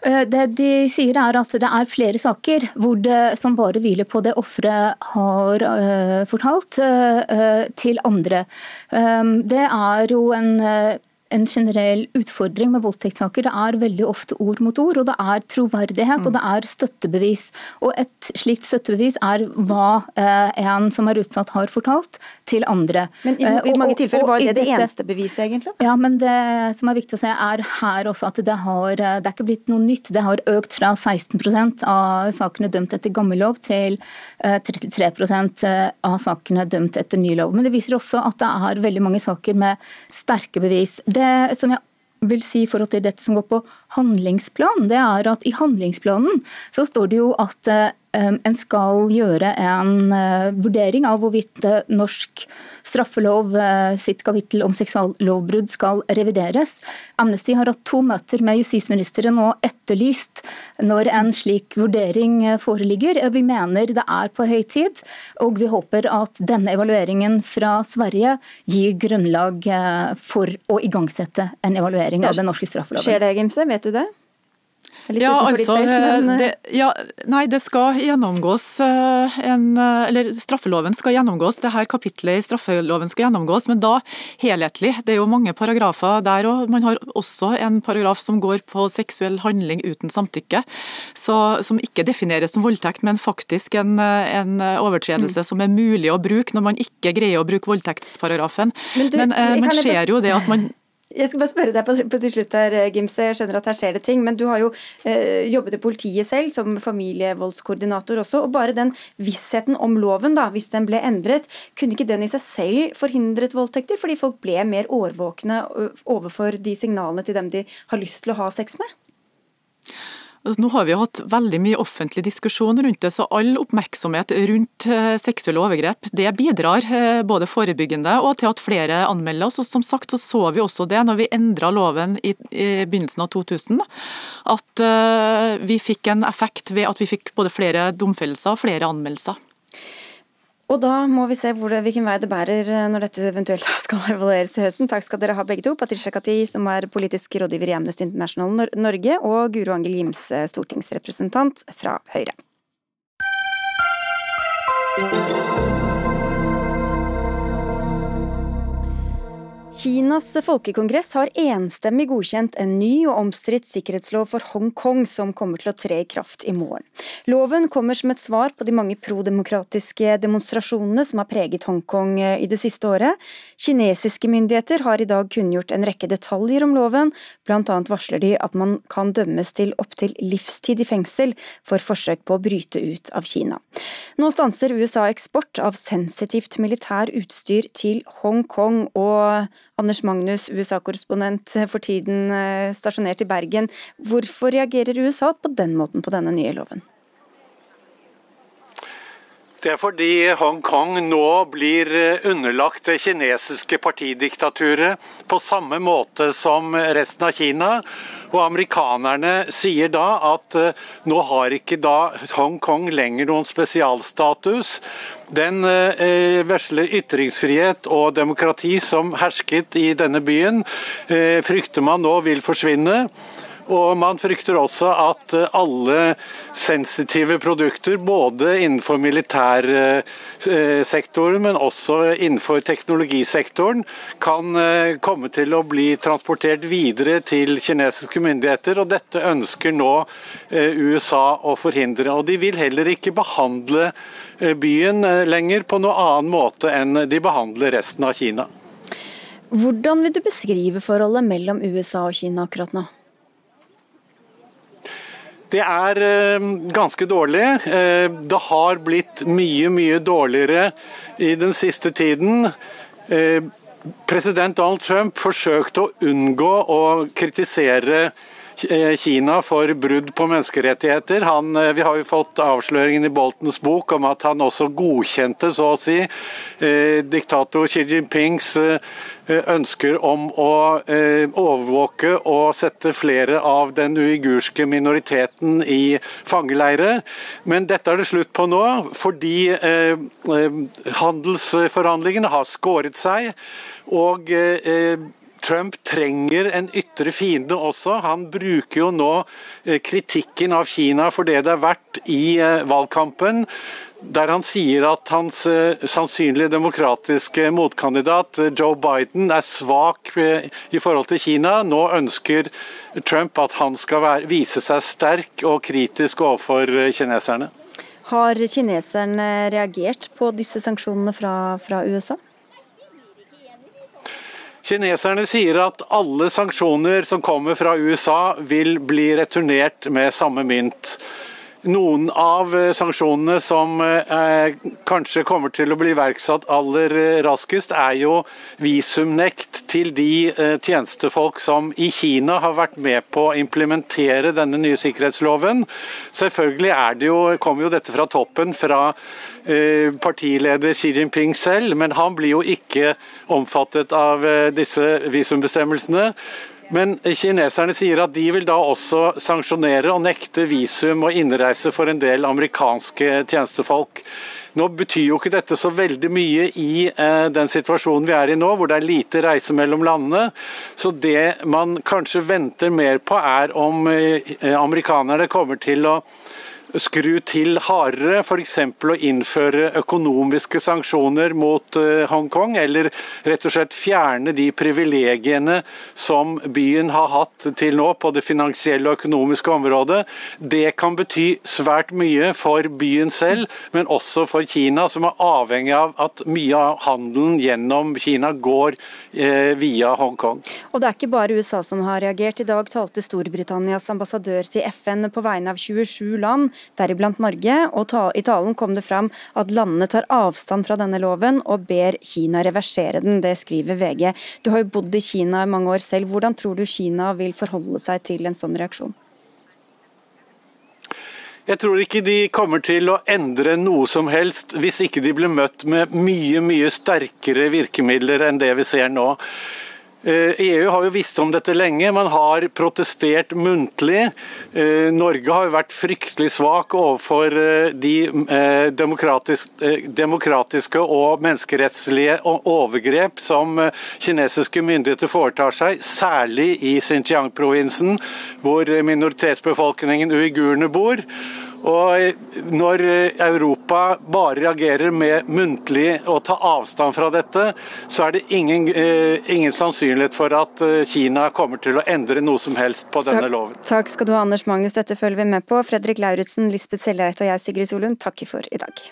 Eh, det de sier er at det er flere saker det, som bare hviler på det offeret har uh, fortalt uh, til andre. Det er jo en en generell utfordring med voldtektssaker. Det er veldig ofte ord mot ord, og det er troverdighet og det er støttebevis. Og Et slikt støttebevis er hva eh, en som er utsatt har fortalt til andre. Men i, i mange tilfeller var det det eneste beviset, egentlig? Ja, men det som er viktig å se er her også at det har eh, det er ikke blitt noe nytt. Det har økt fra 16% av sakene dømt etter gammel lov til 33 eh, av sakene dømt etter ny lov. Men det viser også at det er veldig mange saker med sterke bevis. Det som jeg vil si i forhold til dette som går på handlingsplan, det er at i handlingsplanen så står det jo at eh, en skal gjøre en eh, vurdering av hvorvidt eh, norsk straffelov eh, sitt kapittel om seksuallovbrudd skal revideres. Amnesty har hatt to møter med justisministeren og etterlyst når en slik vurdering foreligger. Vi mener det er på høy tid, og vi håper at denne evalueringen fra Sverige gir grunnlag for å igangsette en evaluering av den norske straffeloven. Skjer det, Gimse? Vet du det? Litt ja, altså, felt, men... Eh, det, ja, nei, det skal gjennomgås eh, en eh, Eller straffeloven skal gjennomgås, det her kapitlet i straffeloven skal gjennomgås, men da helhetlig. Det er jo mange paragrafer der og Man har også en paragraf som går på seksuell handling uten samtykke, så, som ikke defineres som voldtekt, men faktisk en, en overtredelse mm. som er mulig å bruke når man ikke greier å bruke voldtektsparagrafen. Men, du, men eh, man ser jo det at man jeg skal bare spørre deg på, på til slutt her, Gimse. Jeg skjønner at her skjer det ting, men du har jo eh, jobbet i politiet selv som familievoldskoordinator også. og Bare den vissheten om loven, da, hvis den ble endret, kunne ikke den i seg selv forhindret voldtekter? Fordi folk ble mer årvåkne overfor de signalene til dem de har lyst til å ha sex med? Altså, nå har vi hatt veldig mye offentlig diskusjon rundt det, så all oppmerksomhet rundt eh, seksuelle overgrep det bidrar eh, både forebyggende og til at flere anmelder oss. Og som sagt så, så vi også det når vi endra loven i, i, begynnelsen av 2000, at uh, vi fikk en effekt ved at vi fikk både flere domfellelser og flere anmeldelser. Og da må vi se det, hvilken vei det bærer eh, når dette eventuelt skal evalueres til høsten. Takk skal dere ha begge to. Patricia Kati, som er politisk rådgiver i Amnesty International Norge, og Guro Angel Gimse, stortingsrepresentant fra Høyre. Kinas folkekongress har enstemmig godkjent en ny og omstridt sikkerhetslov for Hongkong som kommer til å tre i kraft i morgen. Loven kommer som et svar på de mange prodemokratiske demonstrasjonene som har preget Hongkong eh, i det siste året. Kinesiske myndigheter har i dag kunngjort en rekke detaljer om loven, bl.a. varsler de at man kan dømmes til opptil livstid i fengsel for forsøk på å bryte ut av Kina. Nå stanser USA eksport av sensitivt militær utstyr til Hongkong, og Anders Magnus, USA-korrespondent for tiden eh, stasjonert i Bergen. Hvorfor reagerer USA på den måten på denne nye loven? Det er fordi Hongkong nå blir eh, underlagt det kinesiske partidiktaturet på samme måte som resten av Kina. Og amerikanerne sier da at eh, nå har ikke da Hongkong lenger noen spesialstatus. Den eh, vesle ytringsfrihet og demokrati som hersket i denne byen, eh, frykter man nå vil forsvinne. Og man frykter også at eh, alle sensitive produkter, både innenfor militærsektoren, men også innenfor teknologisektoren, kan eh, komme til å bli transportert videre til kinesiske myndigheter. og Dette ønsker nå eh, USA å forhindre. Og De vil heller ikke behandle byen lenger på noe annen måte enn de behandler resten av Kina. Hvordan vil du beskrive forholdet mellom USA og Kina akkurat nå? Det er eh, ganske dårlig. Eh, det har blitt mye, mye dårligere i den siste tiden. Eh, president Donald Trump forsøkte å unngå å kritisere Kina for brudd på menneskerettigheter. Han, vi har jo fått avsløringen i Boltons bok om at han også godkjente, så å si, eh, diktator Xi Jinpings eh, Eh, ønsker om å eh, overvåke og sette flere av den uigurske minoriteten i fangeleire. Men dette er det slutt på nå, fordi eh, handelsforhandlingene har skåret seg. og Trump trenger en ytre fiende også. Han bruker jo nå kritikken av Kina for det det er verdt i valgkampen der han sier at hans uh, sannsynlige demokratiske motkandidat Joe Biden er svak i forhold til Kina. Nå ønsker Trump at han skal være, vise seg sterk og kritisk overfor kineserne. Har kineserne reagert på disse sanksjonene fra, fra USA? Kineserne sier at alle sanksjoner som kommer fra USA vil bli returnert med samme mynt. Noen av eh, sanksjonene som eh, kanskje kommer til å bli iverksatt aller eh, raskest, er jo visumnekt til de tjenestefolk som i Kina har vært med på å implementere denne nye sikkerhetsloven. Selvfølgelig jo, kommer jo dette fra toppen, fra partileder Xi Jinping selv, men han blir jo ikke omfattet av disse visumbestemmelsene. Men kineserne sier at de vil da også sanksjonere og nekte visum og innreise for en del amerikanske tjenestefolk. Nå betyr jo ikke dette så veldig mye i eh, den situasjonen vi er i nå, hvor det er lite reise mellom landene. Så det man kanskje venter mer på, er om eh, amerikanerne kommer til å skru til hardere, f.eks. å innføre økonomiske sanksjoner mot eh, Hongkong, eller rett og slett fjerne de privilegiene som byen har hatt til nå på det finansielle og økonomiske området. Det kan bety svært mye for byen selv, men også for Kina, som er avhengig av at mye av handelen gjennom Kina går eh, via Hongkong. Og det er ikke bare USA som har reagert. I dag talte Storbritannias ambassadør til FN på vegne av 27 land deriblant Norge, og i talen kom det fram at landene tar avstand fra denne loven og ber Kina reversere den. Det skriver VG. Du har jo bodd i Kina i mange år selv. Hvordan tror du Kina vil forholde seg til en sånn reaksjon? Jeg tror ikke de kommer til å endre noe som helst hvis ikke de blir møtt med mye, mye sterkere virkemidler enn det vi ser nå. EU eh, e har jo visst om dette lenge, man har protestert muntlig. Eh, Norge har jo vært fryktelig svak overfor eh, de demokratiske og menneskerettslige overgrep som kinesiske myndigheter foretar seg, særlig i Xinjiang-provinsen, hvor minoritetsbefolkningen uigurene bor. Og Når Europa bare reagerer med muntlig å ta avstand fra dette, så er det ingen, eh, ingen sannsynlighet for at eh, Kina kommer til å endre noe som helst på denne loven. Takk skal du ha, Anders Magnus. Dette følger vi med på. Fredrik Lauritzen, Lisbeth Sellereit og jeg, Sigrid Solund, takker for i dag.